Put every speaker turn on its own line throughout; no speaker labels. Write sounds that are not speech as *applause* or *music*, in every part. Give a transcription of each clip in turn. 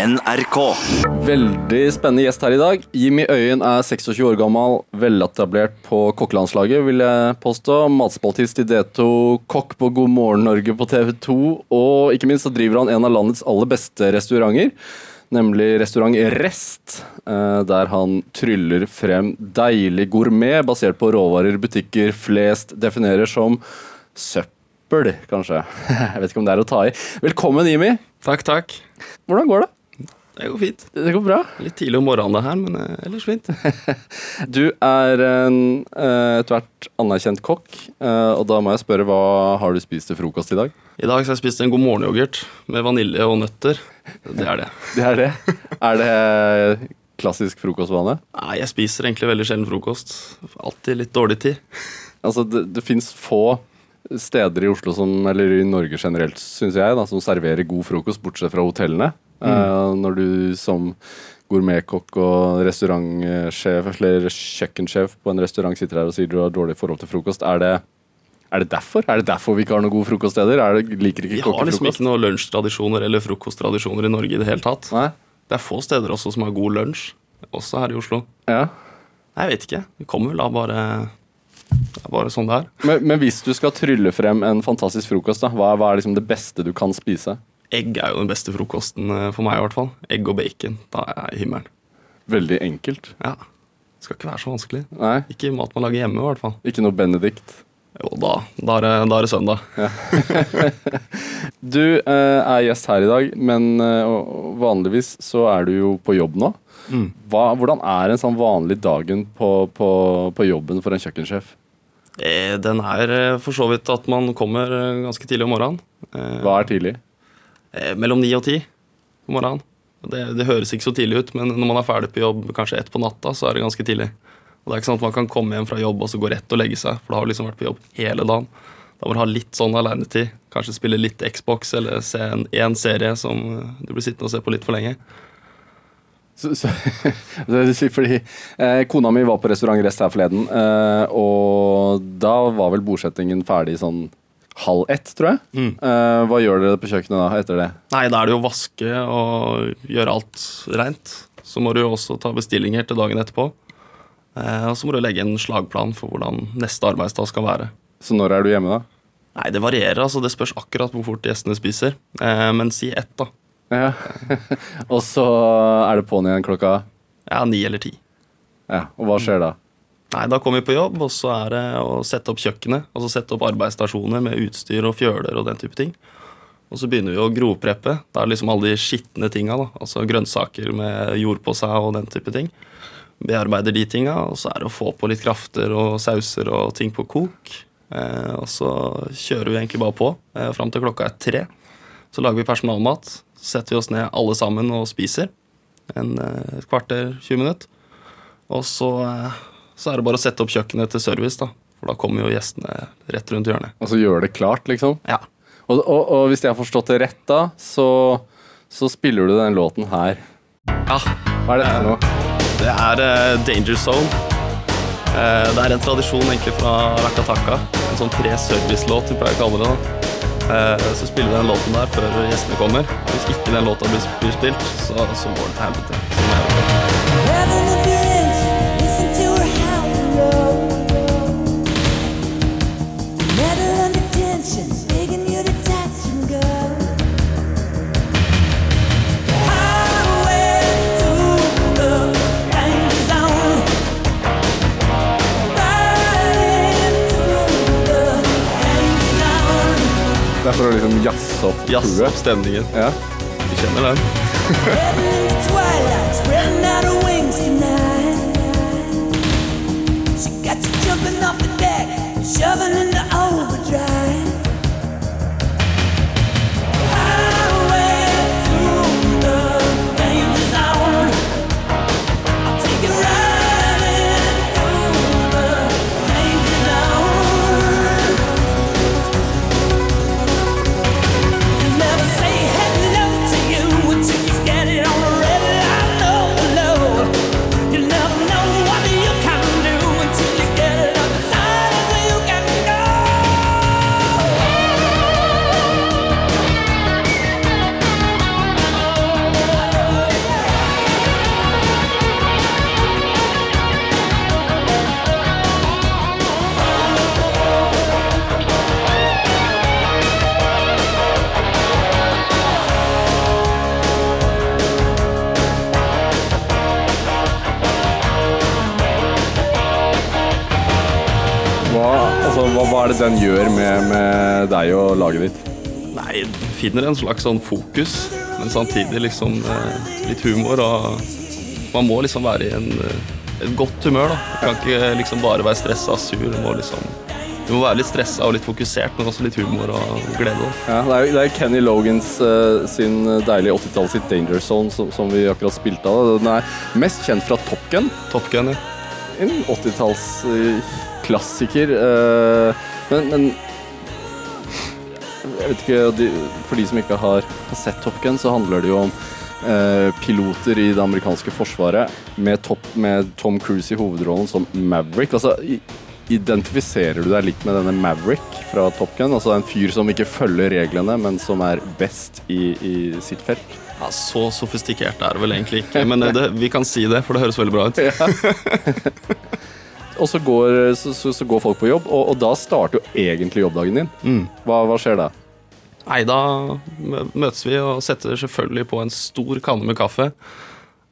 NRK.
Veldig spennende gjest her i dag. Jimmy Øyen er 26 år gammel, veletablert på kokkelandslaget, vil jeg påstå. Matspaltist i D2, kokk på God morgen Norge på TV 2, og ikke minst så driver han en av landets aller beste restauranter. Nemlig restaurant Rest, eh, der han tryller frem deilig gourmet basert på råvarer butikker flest definerer som søppel, kanskje. *laughs* Jeg vet ikke om det er å ta i. Velkommen, Jimmy.
Takk, takk.
Hvordan går det?
Det går fint.
Det går bra.
Litt tidlig om morgenen det her, men eh, ellers fint. *laughs*
Du er en eh, etter hvert anerkjent kokk, eh, og da må jeg spørre hva har du spist til frokost i dag?
I dag har jeg spist en god morgen-yoghurt med vanilje og nøtter. Det er det. *laughs*
Det er det. Er det klassisk frokostvane?
Nei, jeg spiser egentlig veldig sjelden frokost. Alltid litt dårlig tid. *laughs*
Altså, det, det fins få steder i Oslo som, eller i Norge generelt, syns jeg, da, som serverer god frokost, bortsett fra hotellene. Eh, når du som gourmetkokk og restaurantsjef eller kjøkkensjef på en restaurant sitter her og sier du har dårlig forhold til frokost, er det, er det derfor? Er det derfor vi ikke har noen gode frokoststeder? Er det, liker ikke
Vi har liksom ikke noen lunsjtradisjoner eller frokosttradisjoner i Norge i det hele tatt.
Nei?
Det er få steder også som har god lunsj, også her i Oslo.
Ja.
Jeg vet ikke. Det kommer vel av bare Det er bare sånn det er.
Men, men hvis du skal trylle frem en fantastisk frokost, da, hva, hva er liksom det beste du kan spise?
Egg er jo den beste frokosten eh, for meg, i hvert fall. Egg og bacon. Da er jeg i himmelen.
Veldig enkelt.
Ja. Det skal ikke være så vanskelig.
Nei,
Ikke mat man lager hjemme, i hvert fall.
ikke noe Benedict.
Jo, da, da, er, det, da er det søndag. *laughs*
Du eh, er gjest her i dag, men eh, vanligvis så er du jo på jobb nå.
Mm.
Hva, hvordan er en sånn vanlig dagen på, på, på jobben for en kjøkkensjef?
Eh, Den er eh, for så vidt at man kommer eh, ganske tidlig om morgenen.
Hva er tidlig?
Eh, Mellom ni og ti på morgenen. Det, det høres ikke så tidlig ut, men når man er ferdig på jobb kanskje ett på natta, så er det ganske tidlig. Og det er ikke sånn at man kan komme hjem fra jobb og så gå rett og legge seg, for da har du liksom vært på jobb hele dagen. Da må du ha litt sånn alenetid. Kanskje spille litt Xbox eller se en, en serie som eh, du blir sittende og se på litt for lenge.
Så, så, *laughs* fordi eh, Kona mi var på restaurant Rest her forleden, eh, og da var vel bordsettingen ferdig sånn halv ett, tror jeg.
Mm.
Eh, hva gjør dere på kjøkkenet da etter det?
Nei, da er det jo å vaske og gjøre alt rent. Så må du jo også ta bestillinger til dagen etterpå. Eh, og så må du legge en slagplan for hvordan neste arbeidsdag skal være.
Så når er du hjemme, da?
Nei, det varierer. altså Det spørs akkurat hvor fort gjestene spiser. Eh, men si ett, da.
Ja. *laughs* og så er det på'n igjen klokka
Ja, ni eller ti.
Ja, Og hva skjer da?
Nei, Da kommer vi på jobb, og så er det å sette opp kjøkkenet. Altså sette opp arbeidsstasjoner med utstyr og fjøler og den type ting. Og så begynner vi å grovpreppe. Da er det liksom alle de skitne tinga. da, Altså grønnsaker med jord på seg og den type ting. Bearbeider de tinga, og så er det å få på litt krafter og sauser og ting på kok. Eh, og så kjører vi egentlig bare på eh, fram til klokka er tre. Så lager vi personalmat. Så setter vi oss ned alle sammen og spiser. En, eh, et kvarter, 20 minutter. Og så, eh, så er det bare å sette opp kjøkkenet til service, da. For da kommer jo gjestene rett rundt hjørnet.
Altså gjøre det klart, liksom?
Ja.
Og, og, og hvis jeg har forstått det rett, da, så, så spiller du den låten her.
ja.
Hva er dette for noe?
Det er uh, Danger Zone. Uh, det er en tradisjon egentlig fra Rakataka. En sånn pre-service-låt, vi pleier å kalle det. da. Eh, så spiller vi den låten der før gjestene kommer. Hvis ikke den låta blir, blir spilt, så, så går det til helvete.
For å liksom jazze opp
Jazz opp stemningen.
Ja.
Du kjenner den?
Altså, hva, hva er det den gjør med, med deg og laget ditt?
Nei, finner en slags sånn fokus, men samtidig liksom eh, litt humor. Og man må liksom være i en, eh, et godt humør, da. Du kan ikke liksom bare være stressa og sur. Du må liksom du må være litt stressa og litt fokusert, men også litt humor og glede.
Ja, det, er, det er Kenny Logans eh, sin deilige 80-tallet sitt Danger Zone som, som vi akkurat spilte av. Den er mest kjent fra Top Gun.
Top Gun, ja.
En 80-tallsklassiker. Eh, men, men jeg vet ikke, For de som ikke har, sett Top Gun, så handler det jo om eh, piloter i det amerikanske forsvaret med, top, med Tom Cruise i hovedrollen som Maverick. Altså, Identifiserer du deg litt med denne Maverick fra Top Gun? Altså en fyr som ikke følger reglene, men som er best i, i sitt felt?
Ja, Så sofistikert er det vel egentlig ikke, men det, vi kan si det, for det høres veldig bra ut. *laughs*
Og så går, så, så, så går folk på jobb, og, og da starter jo egentlig jobbdagen din.
Mm.
Hva, hva skjer da?
Nei, da møtes vi og setter selvfølgelig på en stor kanne med kaffe.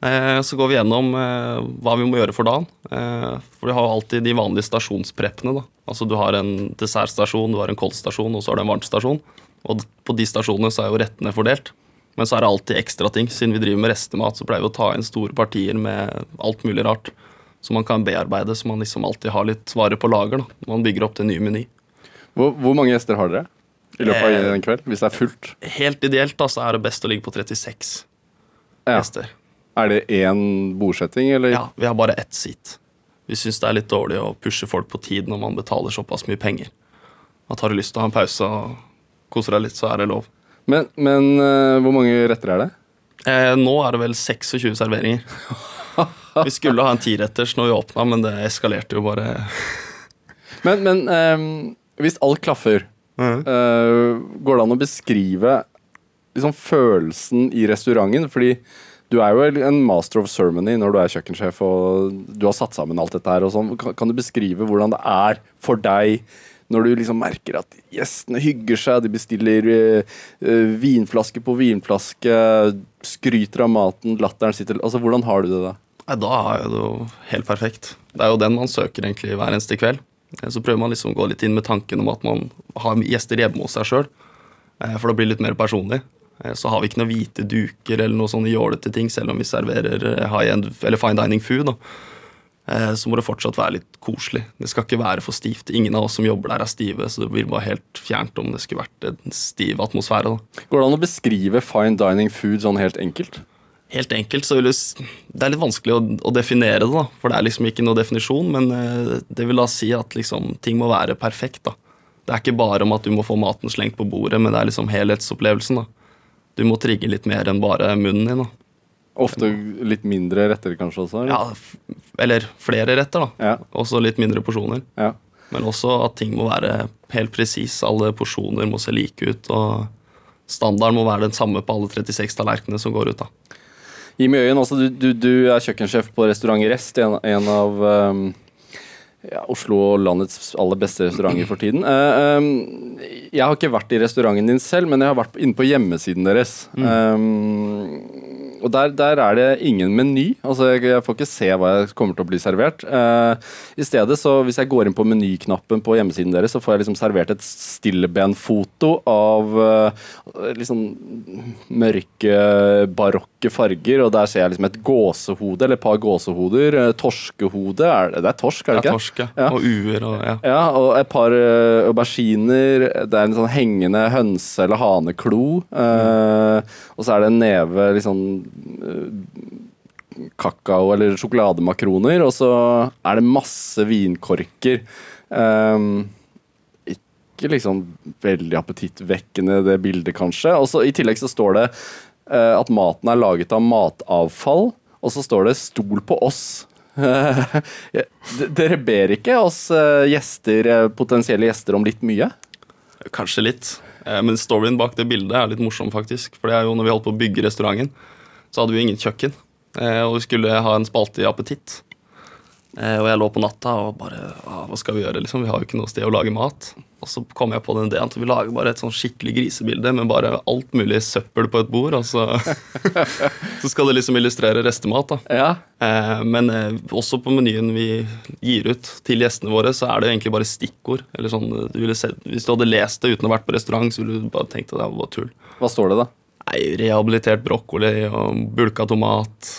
Eh, så går vi gjennom eh, hva vi må gjøre for dagen. Eh, for vi har alltid de vanlige stasjonspreppene. da. Altså Du har en dessertstasjon, du har en koldstasjon og så har du en varmtstasjon. Og på de stasjonene så er jo rettene fordelt. Men så er det alltid ekstra ting. Siden vi driver med restemat, så pleier vi å ta inn store partier med alt mulig rart. Som man kan bearbeide, så man liksom alltid har litt varer på lager. da. når Man bygger opp til ny meny.
Hvor, hvor mange gjester har dere i løpet av
Eh,
en kveld? Hvis det er fullt?
Helt ideelt da, så er det best å ligge på 36
Ja.
gjester.
Er det én bordsetting, eller?
Ja, vi har bare ett seat. Vi syns det er litt dårlig å pushe folk på tid når man betaler såpass mye penger. At har du lyst til å ha en pause og kose deg litt, så er det lov.
Men, men eh, hvor mange retter er det?
Eh, nå er det vel 26 serveringer. *laughs* *laughs* Vi skulle ha en tiretters når vi åpna, men det eskalerte jo bare.
Men, men um, hvis alt klaffer, uh, går det an å beskrive liksom, følelsen i restauranten? Fordi du er jo en master of ceremony når du er kjøkkensjef og du har satt sammen alt dette her. sånn. Kan, kan du beskrive hvordan det er for deg når du liksom merker at gjestene hygger seg, de bestiller eh, eh, vinflaske på vinflaske, skryter av maten, latteren sitter Altså, hvordan har du det da?
Nei, da er det jo helt perfekt. Det er jo den man søker egentlig hver eneste kveld. Eh, Så prøver man liksom å gå litt inn med tanken om at man har gjester hjemme hos seg sjøl. For da blir det litt mer personlig. Eh, Så har vi ikke noen hvite duker eller noe sånne jålete ting, selv om vi serverer eh, high end, eller fine dining food. da. Eh, Så må det fortsatt være litt koselig. Det skal ikke være for stivt. Ingen av oss som jobber der, er stive, så det blir bare helt fjernt om det skulle vært en stiv atmosfære. da.
Går det an å beskrive fine dining food sånn helt enkelt?
Helt enkelt så vil det, det er litt vanskelig å, å definere det, da. For det er liksom ikke noe definisjon, men eh, det vil da si at liksom ting må være perfekt, da. Det er ikke bare om at du må få maten slengt på bordet, men det er liksom helhetsopplevelsen, da. Du må trigge litt mer enn bare munnen din, da.
Ofte litt mindre retter kanskje også? eller?
Ja, eller flere retter, da.
Ja.
Også litt mindre porsjoner.
Ja.
Men også at ting må være helt presis. Alle porsjoner må se like ut. Og standarden må være den samme på alle 36 tallerkenene som går ut. da.
Jimmy Øyen, altså, du, du, du er kjøkkensjef på restaurant Rest, en, en av um, ja, Oslo og landets aller beste restauranter for tiden. Uh, um, jeg har ikke vært i restauranten din selv, men jeg har vært inne på hjemmesiden deres. Um, og der, der er det ingen meny. Altså, jeg, jeg får ikke se hva jeg kommer til å bli servert. Uh, I stedet, så hvis jeg går inn på menyknappen på hjemmesiden deres, så får jeg liksom servert et stillebenfoto av uh, liksom mørke, barokke farger, og der ser jeg liksom et gåsehode, eller et par gåsehoder. eh, torskehode, er det, det er torsk, er det
Det er
ikke?
torsk, ja.
Ja.
Og uer og ja.
Ja, og et par uh, auberginer. Det er en sånn hengende hønse- eller haneklo. eh, og så er det en neve liksom eh, kakao- eller sjokolademakroner. Og så er det masse vinkorker. Um, ikke liksom veldig appetittvekkende, det bildet, kanskje. Og så I tillegg så står det eh, at maten er laget av matavfall, og så står det 'stol på oss'. *laughs* Dere ber ikke oss eh, gjester, eh, potensielle gjester om litt mye?
Kanskje litt. Eh, Men storyen bak det bildet er litt morsom, faktisk. For det er jo når vi holdt på å bygge restauranten, så hadde vi ingen kjøkken. Eh, Og vi skulle ha en spalte i Appetitt. Eh, og jeg lå på natta og bare ah, Hva skal vi gjøre? liksom? Vi har jo ikke noe sted å lage mat. Og så kom jeg på den ideen at vi lager bare et sånn skikkelig grisebilde med bare alt mulig søppel på et bord. Og så, *laughs* så skal det liksom illustrere restemat. da.
Ja.
Eh, men eh, også på menyen vi gir ut til gjestene våre, så er det egentlig bare stikkord. Eller sånn, du ville sett, hvis du hadde lest det uten å ha vært på restaurant, så ville du bare tenkt at det var tull.
Hva står det, da?
Nei, rehabilitert brokkoli og bulka tomat.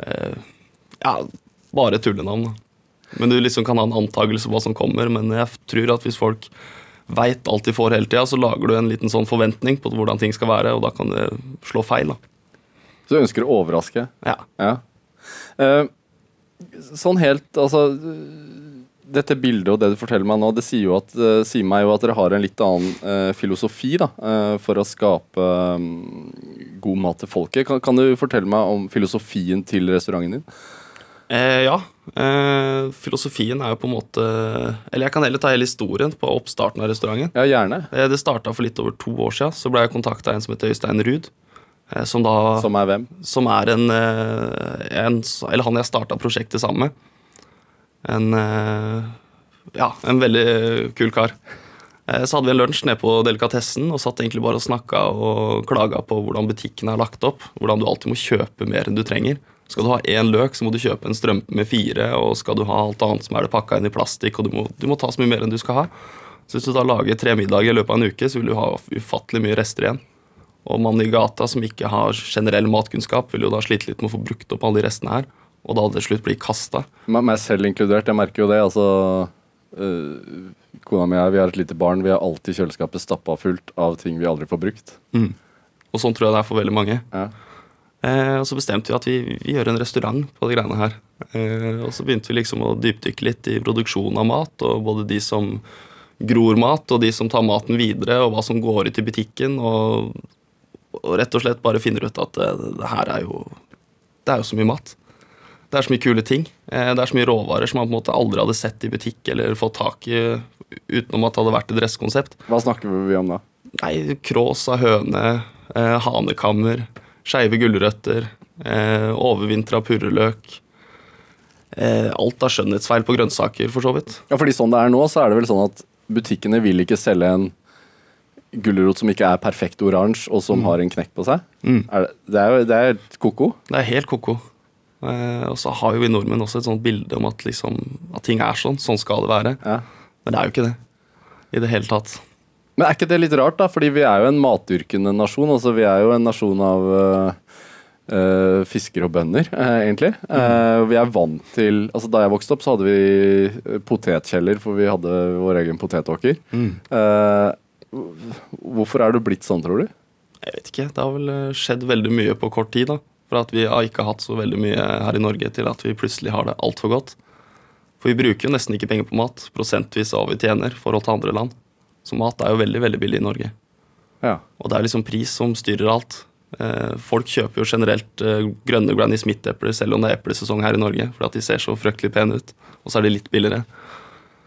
Eh, ja, bare tullenavn. Men du liksom kan ha en antakelse på hva som kommer, men jeg tror at hvis folk veit alt de får hele tida, så lager du en liten sånn forventning på hvordan ting skal være, og da kan det slå feil. da.
Så du ønsker å overraske?
Ja.
Ja. Eh, sånn helt Altså Dette bildet og det du forteller meg nå, det sier, jo at, eh, sier meg jo at dere har en litt annen eh, filosofi da, for å skape mm, god mat til folket. Kan, kan du fortelle meg om filosofien til restauranten din?
Eh, ja. Eh, filosofien er jo på en måte Eller jeg kan heller ta hele historien på oppstarten av restauranten.
Ja, gjerne.
Eh, det starta for litt over to år siden. Så ble jeg kontakta av en som heter Øystein Ruud. Eh, som da
Som er hvem?
som er en, eh, en Eller han jeg starta prosjektet sammen med. En eh, Ja, en veldig kul kar. Eh, Så hadde vi en lunsj nede på Delikatessen og satt egentlig bare og snakka og klaga på hvordan butikken er lagt opp. Hvordan du alltid må kjøpe mer enn du trenger. Skal du ha én løk, så må du kjøpe en strømpe med fire. Og skal du ha alt annet, så er det pakka inn i plastikk, og du må, du må ta så mye mer enn du skal ha. Så hvis du da lager tre middager i løpet av en uke, så vil du ha ufattelig mye rester igjen. Og mannen i gata som ikke har generell matkunnskap, vil jo da slite litt med å få brukt opp alle de restene her. Og da til slutt bli kasta.
Meg selv inkludert. Jeg merker jo det. altså øh, Kona mi og jeg vi har et lite barn. Vi har alltid kjøleskapet stappa fullt av ting vi aldri får brukt.
Og sånn tror jeg det er for veldig mange.
Ja.
Eh, og så bestemte vi at vi, vi gjør en restaurant på de greiene her. Eh, og så begynte vi liksom å dypdykke litt i produksjon av mat, og både de som gror mat, og de som tar maten videre, og hva som går ut i butikken. Og, og rett og slett bare finner ut at det, det her er jo Det er jo så mye mat. Det er så mye kule ting. Eh, det er så mye råvarer som man på en måte aldri hadde sett i butikk eller fått tak i utenom at det hadde vært et dresskonsept.
Hva snakker vi om da?
Nei, krås av høne, eh, hanekammer, skeive gulrøtter, eh, overvintra purreløk. Eh, alt av skjønnhetsfeil på grønnsaker, for så vidt.
Ja, fordi sånn det er nå, så er det vel sånn at butikkene vil ikke selge en gulrot som ikke er perfekt oransje, og som har en knekk på seg. Er det, det er det er ko-ko.
Det er helt ko-ko. Eh, og så har jo vi nordmenn også et sånt bilde om at, liksom, at ting er sånn. Sånn skal det være.
Ja.
Men det er jo ikke det. I det hele tatt.
Men er ikke det litt rart, da? Fordi vi er jo en matdyrkende nasjon. Altså, vi er jo en nasjon av uh, uh, fiskere og bønder, uh, egentlig. Eh, vi er vant til altså, Da jeg vokste opp, så hadde vi eh, potetkjeller, for vi hadde vår egen potetåker. Eh, hvorfor er du blitt sånn, tror du?
Jeg vet ikke. Det har vel eh, skjedd veldig mye på kort tid. da. For at vi har ikke hatt så veldig mye her i Norge til at vi plutselig har det altfor godt. For vi bruker jo nesten ikke penger på mat, prosentvis av hva vi tjener, forhold til andre land. Så mat er jo veldig veldig billig i Norge.
Ja.
Og det er liksom pris som styrer alt. Eh, folk kjøper jo generelt eh, grønne Granny Smith-epler selv om det er eplesesong her i Norge, for at de ser så fryktelig pene ut. Og så er de litt billigere.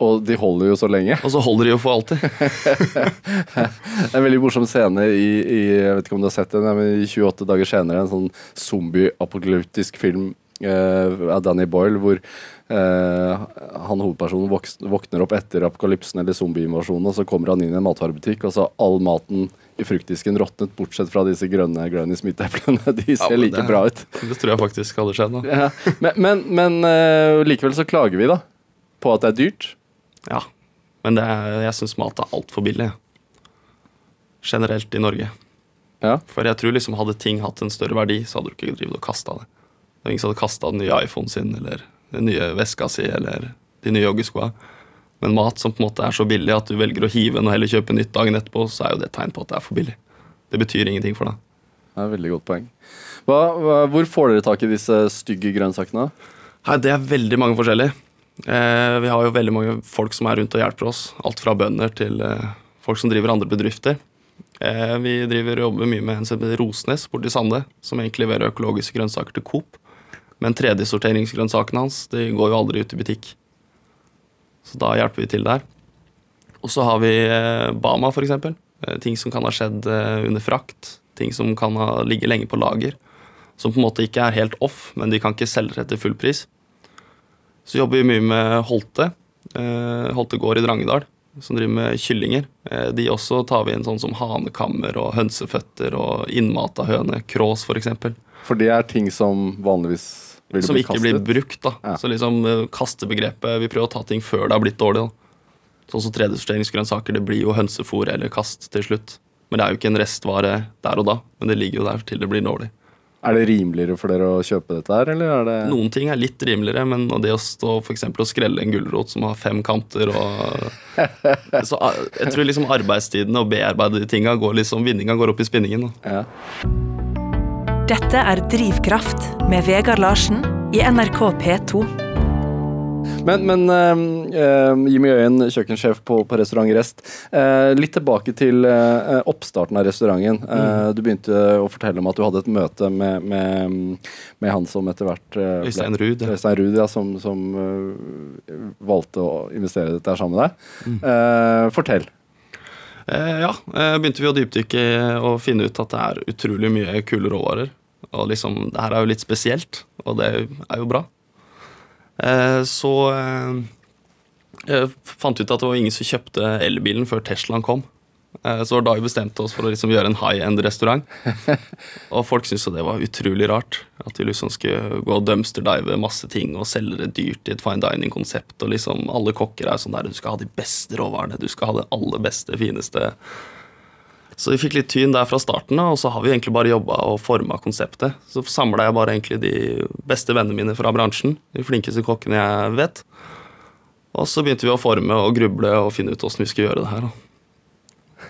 Og de holder jo så lenge.
Og så holder de jo for alltid. *laughs*
Det er en veldig morsom scene i, i jeg vet ikke om du har sett den, men i 28 dager senere, en sånn zombie-apokalyptisk film eh, av Danny Boyle, hvor eh, han hovedpersonen våkner opp etter apokalypsen eller zombieinvasjonen, og så kommer han inn i en matvarebutikk, og så all maten i fruktdisken råtnet, bortsett fra disse grønne Granny Smith-eplene. *laughs* De ser
men
like
det-
bra ut.
Det tror jeg faktisk hadde skjedd.
Ja. Men, men, men uh, likevel så klager vi, da, på at det er dyrt.
Ja. Men det er, jeg syns mat er altfor billig. Generelt i Norge.
Ja.
For jeg tror liksom hadde ting hatt en større verdi, så hadde du ikke drevet og kasta det. Det var ingen som hadde kasta den nye iPhonen sin eller den nye veska si eller de nye joggeskoa. Men mat som på en måte er så billig at du velger å hive den og heller kjøpe nytt dagen etterpå, så er jo det et tegn på at det er for billig. Det betyr ingenting for deg.
Det er et veldig godt poeng. Hva, hva, hvor får dere tak i disse stygge grønnsakene?
Nei, Det er veldig mange forskjellige. Eh, vi har jo veldig mange folk som er rundt og hjelper oss. Alt fra bønder til eh, folk som driver andre bedrifter. Eh, vi driver og jobber mye med en som heter Rosnes borti Sande, som egentlig leverer økologiske grønnsaker til Coop. Men tredjesorteringsgrønnsakene hans de går jo aldri ut i butikk. Så da hjelper vi til der. Og så har vi eh, Bama, for eksempel. Eh, ting som kan ha skjedd eh, under frakt. Ting som kan ha ligge lenge på lager. Som på en måte ikke er helt off, men de kan ikke selge det til full pris. Så jobber vi mye med Holte. Holte gård i Drangedal, som driver med kyllinger. De også tar vi inn sånn som hanekammer og hønseføtter og innmata høne. Krås, f.eks.
For det er ting som vanligvis
Som ikke
kastet.
blir brukt. da
Ja.
Så liksom eh, kastebegrepet Vi prøver å ta ting før det har blitt dårlig. da Sånn som tredjesorteringsgrønnsaker. Det blir jo hønsefôr eller kast til slutt. Men det er jo ikke en restvare der og da. Men det ligger jo der til det blir dårlig.
Er det rimeligere for dere å kjøpe dette her, eller er det
Noen ting er litt rimeligere, men det å stå eksempel, og skrelle en gulrot som har fem kanter og *laughs* Så ah, jeg tror liksom arbeidstidene og bearbeide de tinga går liksom Vinninga går opp i spinningen. da.
ja.
Dette er Drivkraft med Vegard Larsen i NRK P2.
Men, men eh, eh, Jimmy Øyen, kjøkkensjef på, på restaurant Rest. Uh, litt tilbake til uh, oppstarten av restauranten. Eh, Du begynte å fortelle om at du hadde et møte med, med, med han som etter hvert eh, ble-
Øystein Ruud.
Øystein Ruud, ja, som, som eh, valgte å investere i dette sammen med deg. Eh, fortell.
Eh, ja, eh, begynte vi å dypdykke og finne ut at det er utrolig mye kule råvarer. Og liksom, det her er jo litt spesielt, og det er jo bra. Eh, så eh, jeg fant ut at det var ingen som kjøpte elbilen før Teslaen kom. Eh, så var da vi bestemte oss for å liksom gjøre en high end-restaurant. *laughs* og folk syntes jo det var utrolig rart. At vi liksom skulle gå og dumpster-dive masse ting og selge det dyrt i et fine dining-konsept. Og liksom alle kokker er sånn der du skal ha de beste råvarene, du skal ha det aller beste, fineste. Så vi fikk litt tyn der fra starten av, og så har vi egentlig bare jobba og forma konseptet. Så samla jeg bare egentlig de beste vennene mine fra bransjen, de flinkeste kokkene jeg vet. Og så begynte vi å forme og gruble og finne ut åssen vi skulle gjøre det her.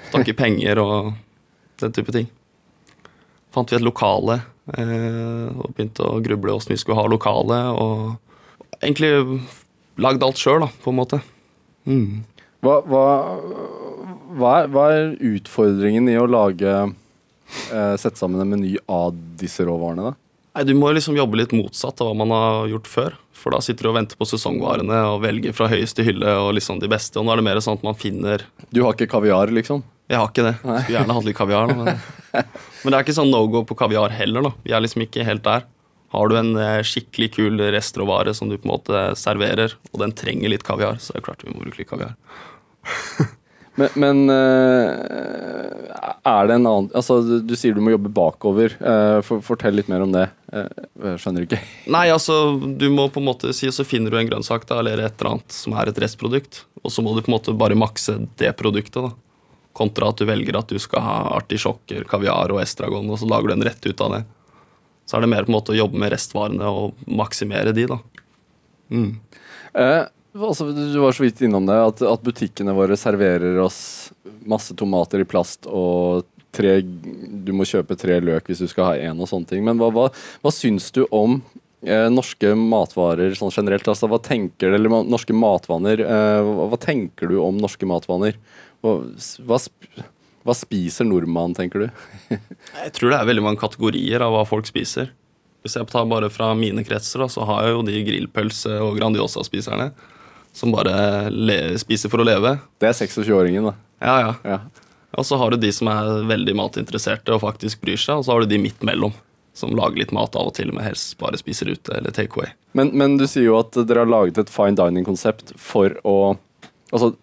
Snakke penger og den type ting. Fant vi et lokale eh, og begynte å gruble åssen vi skulle ha lokale. Og egentlig lagd alt sjøl, på en måte. Mm.
Hva, hva, hva, er, hva er utfordringen i å lage eh, Sette sammen en meny av disse råvarene, da?
Nei, Du må liksom jobbe litt motsatt av hva man har gjort før. For da sitter du og venter på sesongvarene og velger fra høyeste hylle og liksom de beste. Og nå er det mer sånn at man finner
Du har ikke kaviar, liksom?
Jeg har ikke det. Skulle gjerne hatt litt kaviar. Men... *laughs* men det er ikke sånn no go på kaviar heller. da. Vi er liksom ikke helt der. Har du en eh, skikkelig kul restråvare som du på en måte serverer, og den trenger litt kaviar, så er det klart vi må bruke litt kaviar. *laughs*
Men, men eh, er det en annen Altså, du, sier du må jobbe bakover. Eh, fortell litt mer om det. Eh, jeg skjønner ikke. *laughs*
Nei, altså, du må på en måte si, så finner du en grønnsak da, eller et eller annet som er et restprodukt, og så må du på en måte bare makse det produktet. da. Kontra at du velger at du skal ha artisjokker, kaviar og estragon, og så lager du en rett ut av det. Så er det mer på en måte å jobbe med restvarene og maksimere de, da. Mm.
Eh, altså, du var så vidt innom det, at, at butikkene våre serverer oss masse tomater i plast og tre Du må kjøpe tre løk hvis du skal ha én og sånne ting. Men hva, hva, hva syns du om eh, norske matvarer sånn generelt? Altså, hva tenker du, eller norske matvaner eh, hva, hva tenker du om norske matvaner? Hva, hva, spiser nordmannen, tenker du? *laughs*
Jeg tror det er veldig mange kategorier av hva folk spiser. Hvis jeg tar bare fra mine kretser, da, så har jeg jo de grillpølse- og Grandiosa-spiserne som bare spiser for å leve.
Det er 26-åringen, da.
Ja, ja.
Ja.
Og så har du de som er veldig matinteresserte og faktisk bryr seg, og så har du de midt mellom, som lager litt mat av og til, men helst bare spiser ute eller take away.
Men, men du sier jo at dere har laget et fine dining-konsept for å Altså,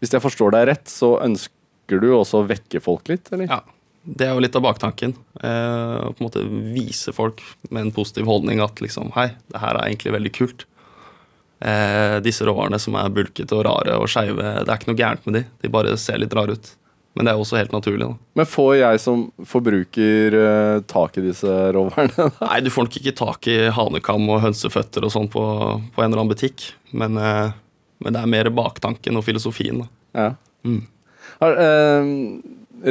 hvis jeg forstår deg rett, så ønsker du også å vekke folk litt, eller?
Ja, Det er jo litt av baktanken. Eh, Å på en måte vise folk med en positiv holdning at liksom, hei, det her er egentlig veldig kult. Eh, disse råvarene som er bulkete og rare og skeive, det er ikke noe gærent med de. De bare ser litt rare ut. Men det er også helt naturlig. da.
Men får jeg som forbruker eh, tak i disse råvarene?
Nei, du får nok ikke tak i hanekam og hønseføtter og sånn på, på en eller annen butikk, men, eh, men det er mer baktanken og filosofien. da.
Ja.
Mm.
Har, eh,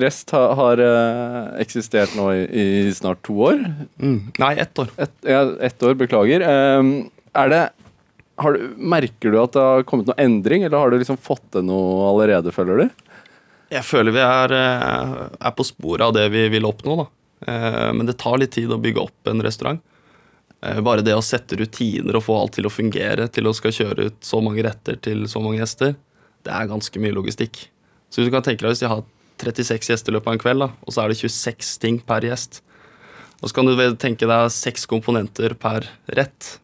Rest har, har eh, eksistert nå i, i snart to år.
Nei, ett år.
Et, ja, ett år, beklager. Eh, er det du, Merker du at det har kommet noe endring, eller har du liksom fått til noe allerede, føler du?
Jeg føler vi er, eh, er på sporet av det vi vil oppnå, da. Eh, Men det tar litt tid å bygge opp en restaurant. Eh, Bare det å sette rutiner og få alt til å fungere, til å skal kjøre ut så mange retter til så mange gjester, det er ganske mye logistikk. Så hvis du kan tenke deg hvis jeg har 36 gjester i løpet av en kveld, da, og så er det 26 ting per gjest, og så kan du tenke deg seks komponenter per rett,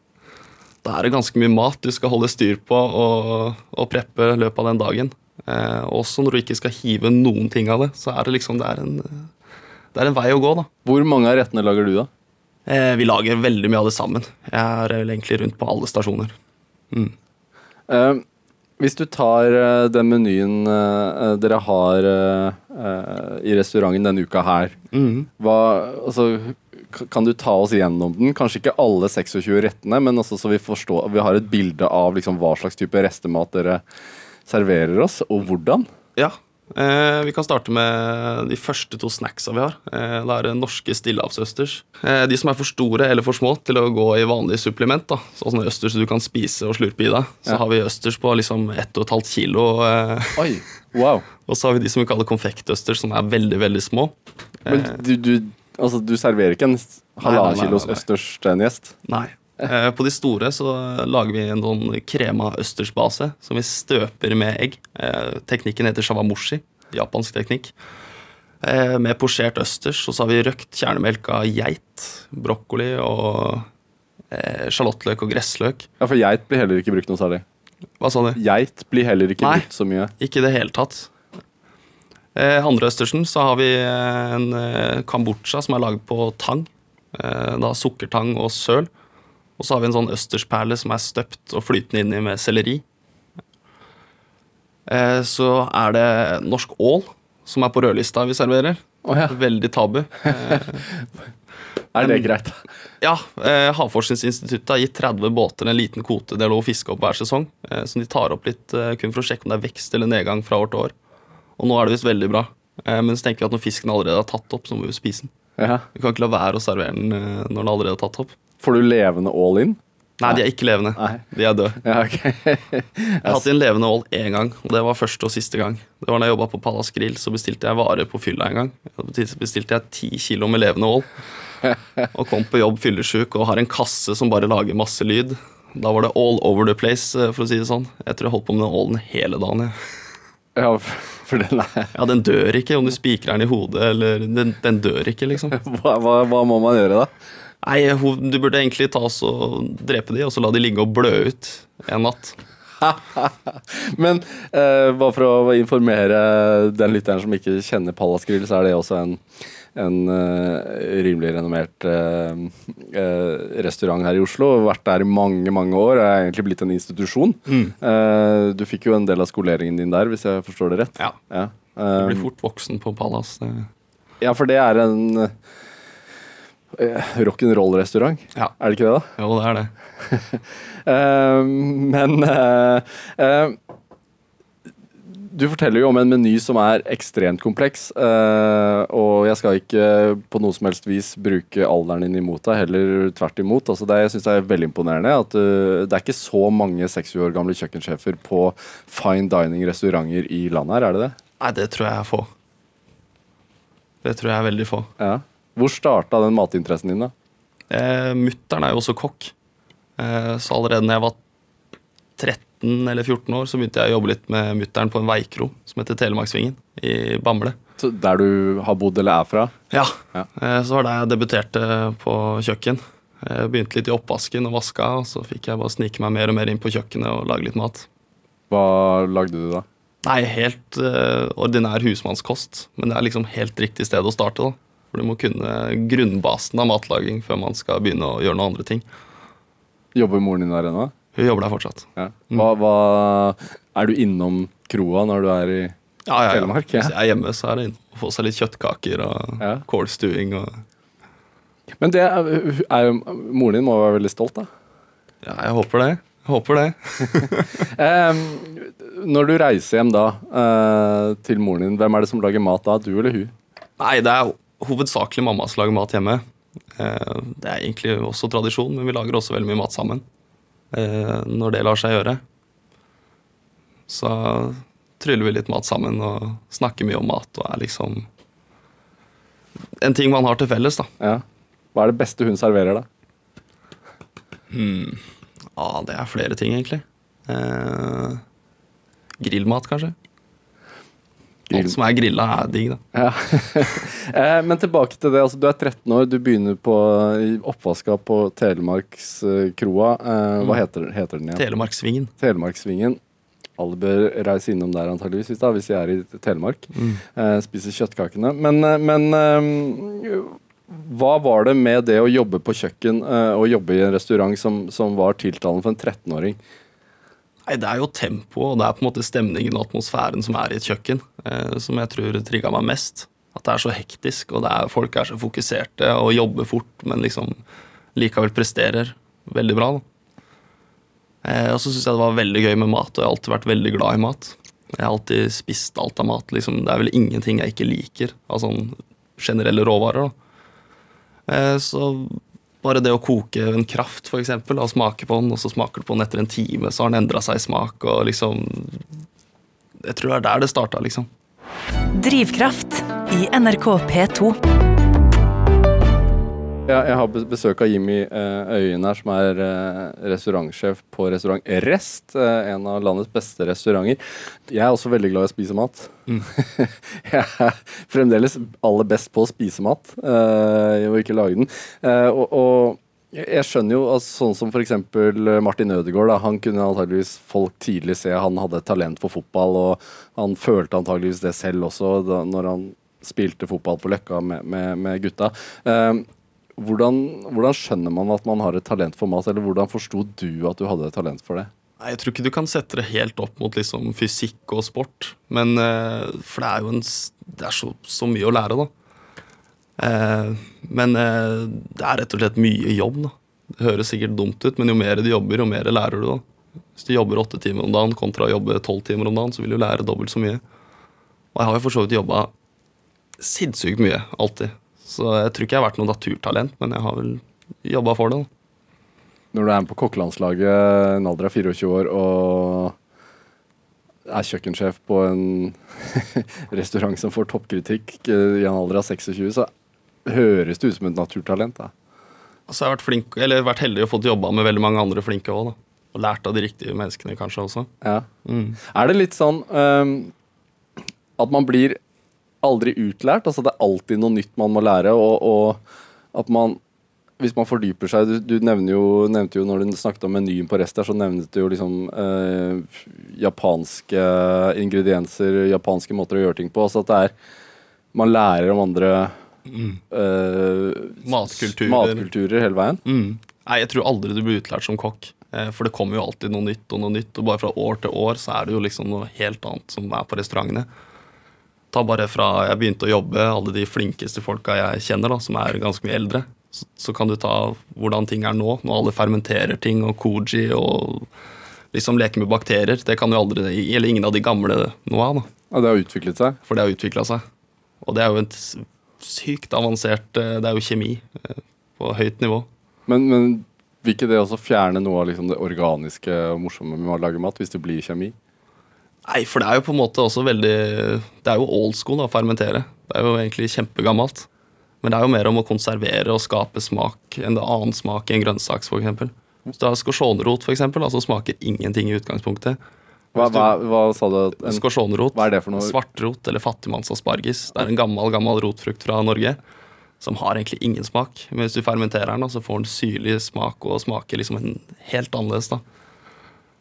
da er det ganske mye mat du skal holde styr på og, og preppe i løpet av den dagen. Eh, også når du ikke skal hive noen ting av det, så er det liksom det er en, det er en vei å gå. da.
Hvor mange av rettene lager du, da?
Eh, vi lager veldig mye av det sammen. Jeg er vel egentlig rundt på alle stasjoner.
Eh, hvis du tar eh, den menyen eh, dere har eh, eh, i restauranten denne uka her, hva, altså, kan du ta oss gjennom den? Kanskje ikke alle 26 rettene, men også så vi forstår, vi har et bilde av liksom, hva slags type restemat dere serverer oss, og hvordan?
Ja, eh, vi kan starte med de første to snacksa vi har. Eh, det er norske stillehavsøsters. Eh, de som er for store eller for små til å gå i vanlig supplement, da. sånn østers du kan spise og slurpe i deg. Så
Ja.
har vi østers på liksom 1,5 kilo. Eh,
Oi, wow. *laughs*
og så har vi de som vi kaller konfektøsters, som er veldig, veldig små.
Men du, du, altså, du serverer ikke en
Nei, nei,
halvannen
nei,
kilos
nei, nei.
østers til en gjest?
Nei. Eh, På de store så lager vi en sånn krema østersbase som vi støper med egg. Eh, Teknikken heter shawamushi, japansk teknikk. Eh, Med posjert østers, og så har vi røkt kjernemelka geit, brokkoli og sjalottløk og gressløk.
Ja, for geit blir heller ikke brukt noe særlig.
Hva sa du?
Geit blir heller ikke
Nei.
brukt så mye.
Ikke i det hele tatt. Eh, andre østersen så har vi eh, en eh, kambodsja som er laget på tang. Eh, da sukkertang og søl. Og så har vi en sånn østersperle som er støpt og flytende inni med selleri. Eh, så er det norsk ål som er på rødlista vi serverer.
Oh, ja.
Veldig tabu. *laughs*
Er det greit?
Ja, Havforskningsinstituttet har gitt 30 båter en liten kvote de har lov å fiske opp hver sesong. Som de tar opp litt kun for å sjekke om det er vekst eller nedgang fra år til år. Og nå er det visst veldig bra. Eh, men så tenker vi at når fisken allerede er tatt opp, så må vi jo spise den.
Ja.
Vi kan ikke la være å servere den eh, når den allerede er tatt opp.
Får du levende all in?
Nei, de er ikke levende.
Nei.
De er døde.
Ja, ok. *laughs*
Jeg har hatt en levende ål én gang, og det var første og siste gang. Det var da jeg jobba på Palace Grill, så bestilte jeg varer på fylla en gang. Så bestilte jeg ti kilo med levende ål. *laughs* Og kom på jobb fyllesyk og har en kasse som bare lager masse lyd. Da var det all over the place, eh, for å si det sånn. Jeg tror jeg holdt på med den ålen hele dagen. Jeg.
Ja, *laughs* for den er
Ja, den dør ikke om du spikrer den i hodet, eller den, den dør ikke, liksom. *laughs*
hva, hva, hva må man gjøre, da?
Nei, du burde egentlig ta oss og drepe de, og så la de ligge og blø ut en natt. *laughs*
Men eh, bare for å informere den lytteren som ikke kjenner Pallas Grill, så er det også en, en uh, rimelig renommert uh, uh, restaurant her i Oslo. Vært der i mange mange år. Er egentlig blitt en institusjon. Eh, du fikk jo en del av skoleringen din der, hvis jeg forstår det rett.
Ja.
Ja,
Du blir fort voksen på Pallas.
ja for det er en uh, rock'n'roll-restaurant.
Ja.
Er det ikke det, da?
Jo, det er det. *laughs*
Men du forteller jo om en meny som er ekstremt kompleks, eh, og jeg skal ikke på noe som helst vis bruke alderen din imot deg, heller tvert imot. Altså det, jeg synes det er veldig imponerende at eh, det er ikke så mange 60 år gamle kjøkkensjefer på fine dining-restauranter i landet her, er det det?
Nei, det tror jeg er få. Det tror jeg er veldig få.
Ja. Hvor starta den matinteressen din, da?
Eh, Mutter'n er jo også kokk. Eh, så allerede da jeg var 13 eller 14 år, så begynte jeg å jobbe litt med mutter'n på en veikro som heter Telemarksvingen i Bamble.
Så der du har bodd eller er fra?
Ja.
Ja.
Eh, så var det jeg debuterte på kjøkken. Jeg begynte litt i oppvasken og vaska, og så fikk jeg bare snike meg mer og mer inn på kjøkkenet og lage litt mat.
Hva lagde du da?
Nei, helt uh, ordinær husmannskost, men det er liksom helt riktig sted å starte. da. For du må kunne grunnbasen av matlaging før man skal begynne å gjøre noen andre ting.
Jobber moren din der ennå?
Hun jobber der fortsatt.
Ja. Hva, hva, er du innom kroa når du er i
Ja, ja.
Telemark.
Hvis jeg er hjemme, så er det inn å få seg litt kjøttkaker og kålstuing og
Men det er, er Moren din må være veldig stolt, da.
Ja, jeg håper det. Jeg håper det. *laughs*
um, når du reiser hjem da uh, til moren din, hvem er det som lager mat da? Du eller hun?
Nei, det er hovedsakelig mamma som lager mat hjemme. Uh, Det er egentlig også tradisjon, men vi lager også veldig mye mat sammen. Eh, Når det lar seg gjøre. Så tryller vi litt mat sammen og snakker mye om mat og er liksom En ting man har til felles, da.
Ja. Hva er det beste hun serverer, da?
Ja, det er flere ting, egentlig. Eh, grillmat, kanskje. Alt som er grilla, er digg, da.
Ja. *laughs* Eh, Men tilbake til det. altså Du er 13 år, du begynner på oppvaska på Telemarkskroa. Eh, hva heter, heter den igjen?
Telemarksvingen.
Telemarksvingen. Alle bør reise innom der antageligvis hvis, da, hvis de er i Telemark. Mm. spiser kjøttkakene. Men, eh, men eh, hva var det med det å jobbe på kjøkken eh, og jobbe i en restaurant som, som var tiltalen for en 13-åring?
Nei, Det er jo tempoet og det er på en måte stemningen og atmosfæren som er i et kjøkken, eh, som jeg tror trigga meg mest. At det er så hektisk, og er, folk er så fokuserte og jobber fort, men liksom likevel presterer veldig bra. Eh, og så syns jeg det var veldig gøy med mat, og jeg har alltid vært veldig glad i mat. Jeg har alltid spist alt av mat. Liksom. Det er vel ingenting jeg ikke liker av sånn generelle råvarer. Eh, så bare det å koke en kraft, for eksempel, og smake på den, og så smaker du på den etter en time, så har den endra seg i smak, og liksom Jeg tror det er der det starta, liksom.
Drivkraft i NRK P2.
Ja, jeg har besøk av Jimmy eh, Øyen her, som er eh, restaurantsjef på restaurant Rest. Eh, en av landets beste restauranter. Jeg er også veldig glad i å spise mat. *laughs* jeg er fremdeles aller best på å spise mat, og ikke lage den. Og, og jeg skjønner jo at sånn som f.eks. Martin Ødegaard. Da, han kunne antageligvis folk tidlig se han hadde et talent for fotball, og han følte antageligvis det selv også da, når han spilte fotball på Løkka med, med, med gutta. Eh, hvordan, hvordan skjønner man at man har et talent for mat, eller hvordan forsto du at du hadde et talent for det?
Jeg tror ikke du kan sette det helt opp mot liksom fysikk og sport. Men, eh, for det er jo en, det er så, så mye å lære, da. Eh, men eh, det er rett og slett mye jobb. da. Det høres sikkert dumt ut, men jo mer du jobber, jo mer lærer du. da. Hvis du jobber åtte timer om dagen kontra å jobbe tolv timer om dagen, så vil du lære dobbelt så mye. Og jeg har jo for så vidt jobba sinnssykt mye, alltid. Så jeg tror ikke jeg har vært noe naturtalent, men jeg har vel jobba for det. da.
Når du er med på kokkelandslaget, en alder av 24 år, og er kjøkkensjef på en *laughs* restaurant som får toppkritikk i en alder av 26, så høres det ut som et naturtalent. da.
Altså, jeg har vært, flink, eller vært heldig og fått jobba med veldig mange andre flinke òg. Og lært av de riktige menneskene kanskje også.
Ja. Er det litt sånn um, at man blir aldri utlært? Altså det er alltid noe nytt man må lære, og, og at man hvis man fordyper seg Du, du jo, nevnte jo når du snakket om menyen på Rest der, så nevnte du jo liksom eh, japanske ingredienser, japanske måter å gjøre ting på. Altså at det er Man lærer om andre eh,
Matkulturer.
matkulturer hele veien.
Mm. Nei, jeg tror aldri du blir utlært som kokk. Eh, For det kommer jo alltid noe nytt og noe nytt. Og bare fra år til år så er det jo liksom noe helt annet som er på restaurantene. Ta bare fra jeg begynte å jobbe, alle de flinkeste folka jeg kjenner, da, som er ganske mye eldre. Så, så kan du ta hvordan ting er nå, når alle fermenterer ting, og koji og liksom leker med bakterier. Det kan jo aldri, eller ingen av de gamle noe av, da.
Og det har utviklet seg.
For det har utvikla seg. Og det er jo et sykt avansert eh, Det er jo kjemi eh, på høyt nivå.
Men, men vil ikke det også fjerne noe av liksom det organiske og morsomme med å lage mat, hvis det blir kjemi?
Nei, for det er jo på en måte også veldig Det er jo old school å fermentere. Det er jo egentlig kjempegammelt. Men det er jo mer om å konservere og skape smak, enn det annen smak i en grønnsak, f.eks. Hvis du har skorsjonrot, f.eks., så smaker ingenting i utgangspunktet.
Hva, hva, hva sa du? En,
skorsjonrot.
hva er det for noe?
svartrot eller fattigmannsasparges. Det er en gammel gammel rotfrukt fra Norge som har egentlig ingen smak. Men hvis du fermenterer den, så får den syrlig smak og smaker liksom en helt annerledes. da.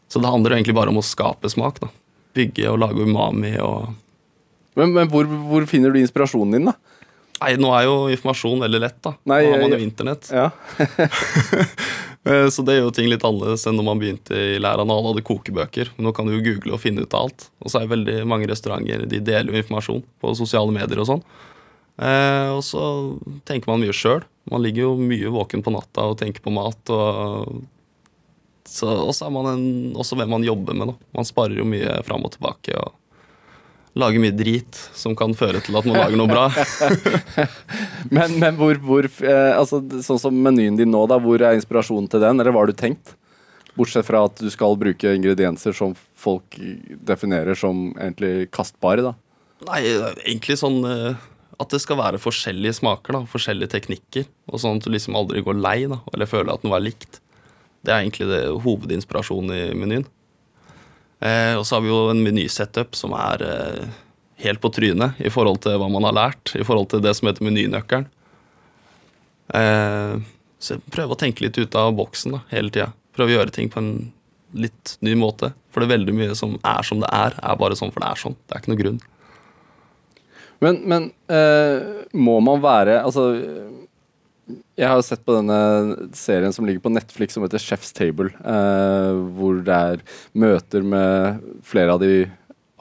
Så det handler jo egentlig bare om å skape smak. da. Bygge og lage umami og
Men, men hvor, hvor finner du inspirasjonen din, da?
Nei, nå er jo informasjon veldig lett, da.
Nei,
nå har man jo internett.
Ja. *laughs*
Eh, Så det gjør jo ting litt annerledes enn når man begynte i læra. Alle hadde kokebøker. Nå kan du jo google og finne ut av alt. Og så er jo veldig mange restauranter de deler jo informasjon på sosiale medier og sånn. Eh, og så tenker man mye sjøl. Man ligger jo mye våken på natta og tenker på mat. Og så og så er man en, også hvem man jobber med. Da. Man sparer jo mye fram og tilbake. og Lager mye drit som kan føre til at man lager noe bra. *laughs*
Men, men hvor, hvor eh, altså, Sånn som menyen din nå, da, hvor er inspirasjonen til den? Eller hva har du tenkt? Bortsett fra at du skal bruke ingredienser som folk definerer som egentlig kastbare, da.
Nei, egentlig sånn eh, at det skal være forskjellige smaker, da, forskjellige teknikker. Og sånn at du liksom aldri går lei da, eller føler at noe er likt. Det er egentlig det hovedinspirasjonen i menyen. Eh, og så har vi jo en menysetup som er eh, helt på trynet i forhold til hva man har lært, i forhold til det som heter menynøkkelen. Eh, så prøve å tenke litt ut av boksen da, hele tida. Prøve å gjøre ting på en litt ny måte. For det er veldig mye som er som det er, er bare sånn for det er sånn. Det er ikke noe grunn.
Men, men eh, må man være Altså Jeg har sett på denne serien som ligger på Netflix som heter Chef's Table. Eh, hvor det er møter med flere av de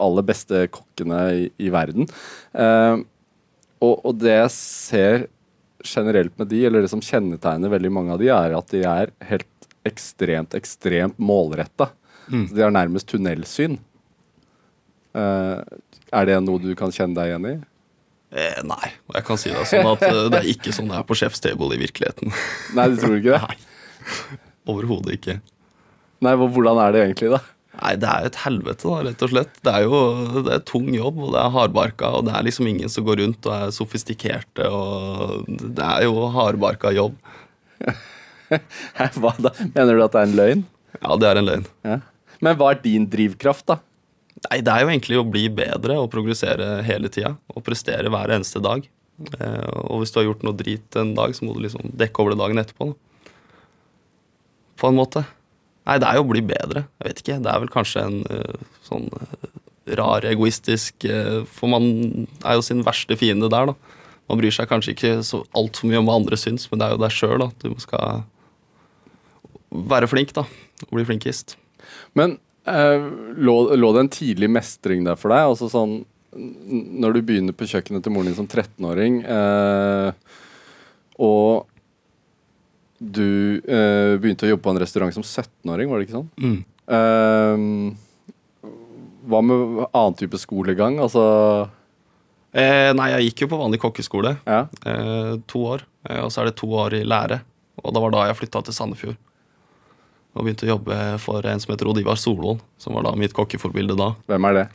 aller beste kokkene i, i verden. Eh, og, og det jeg ser generelt med de, eller det som kjennetegner veldig mange av de, er at de er helt ekstremt, ekstremt målretta. Mm. de har nærmest tunnelsyn. Eh, er det noe du kan kjenne deg igjen i?
Eh, nei, og jeg kan si det sånn at eh, det er ikke sånn det er på Chef's Table i virkeligheten.
Nei, du tror ikke det? *laughs*
Nei, overhodet ikke.
Nei, Hvordan er det egentlig, da?
Nei, det er jo et helvete, da, rett og slett. Det er jo det er tung jobb, og det er hardbarka, og det er liksom ingen som går rundt og er sofistikerte, og det er jo hardbarka jobb. *laughs*
Hva da? Mener du at det er en løgn?
Ja, det er en løgn.
Ja. Men hva er din drivkraft, da?
Nei, det er jo egentlig å bli bedre og progressere hele tida, og prestere hver eneste dag. Eh, og hvis du har gjort noe drit en dag, så må du liksom dekke over det dagen etterpå. Da. På en måte. Nei, det er jo å bli bedre. Jeg vet ikke. Det er vel kanskje en eh, sånn eh, rar, egoistisk For man er jo sin verste fiende der, da. Man bryr seg kanskje ikke så altfor mye om hva andre syns, men det er jo deg sjøl, da. Du skal være flink, da. Og bli flinkest.
Men lå, lå det en tidlig mestring der for deg? Altså sånn Når du begynner på kjøkkenet til moren din som 13-åring, eh, og du eh, begynte å jobbe på en restaurant som 17-åring, var det ikke sånn? Eh, hva med annen type skolegang? Altså
Eh, nei, jeg gikk jo på vanlig kokkeskole.
Ja.
eh, to år. Eh, og så er det to år i lære. Og det var da jeg flytta til Sandefjord. Og begynte å jobbe for en som heter Odivar Solvold, som var da mitt kokkeforbilde da.
Hvem er det?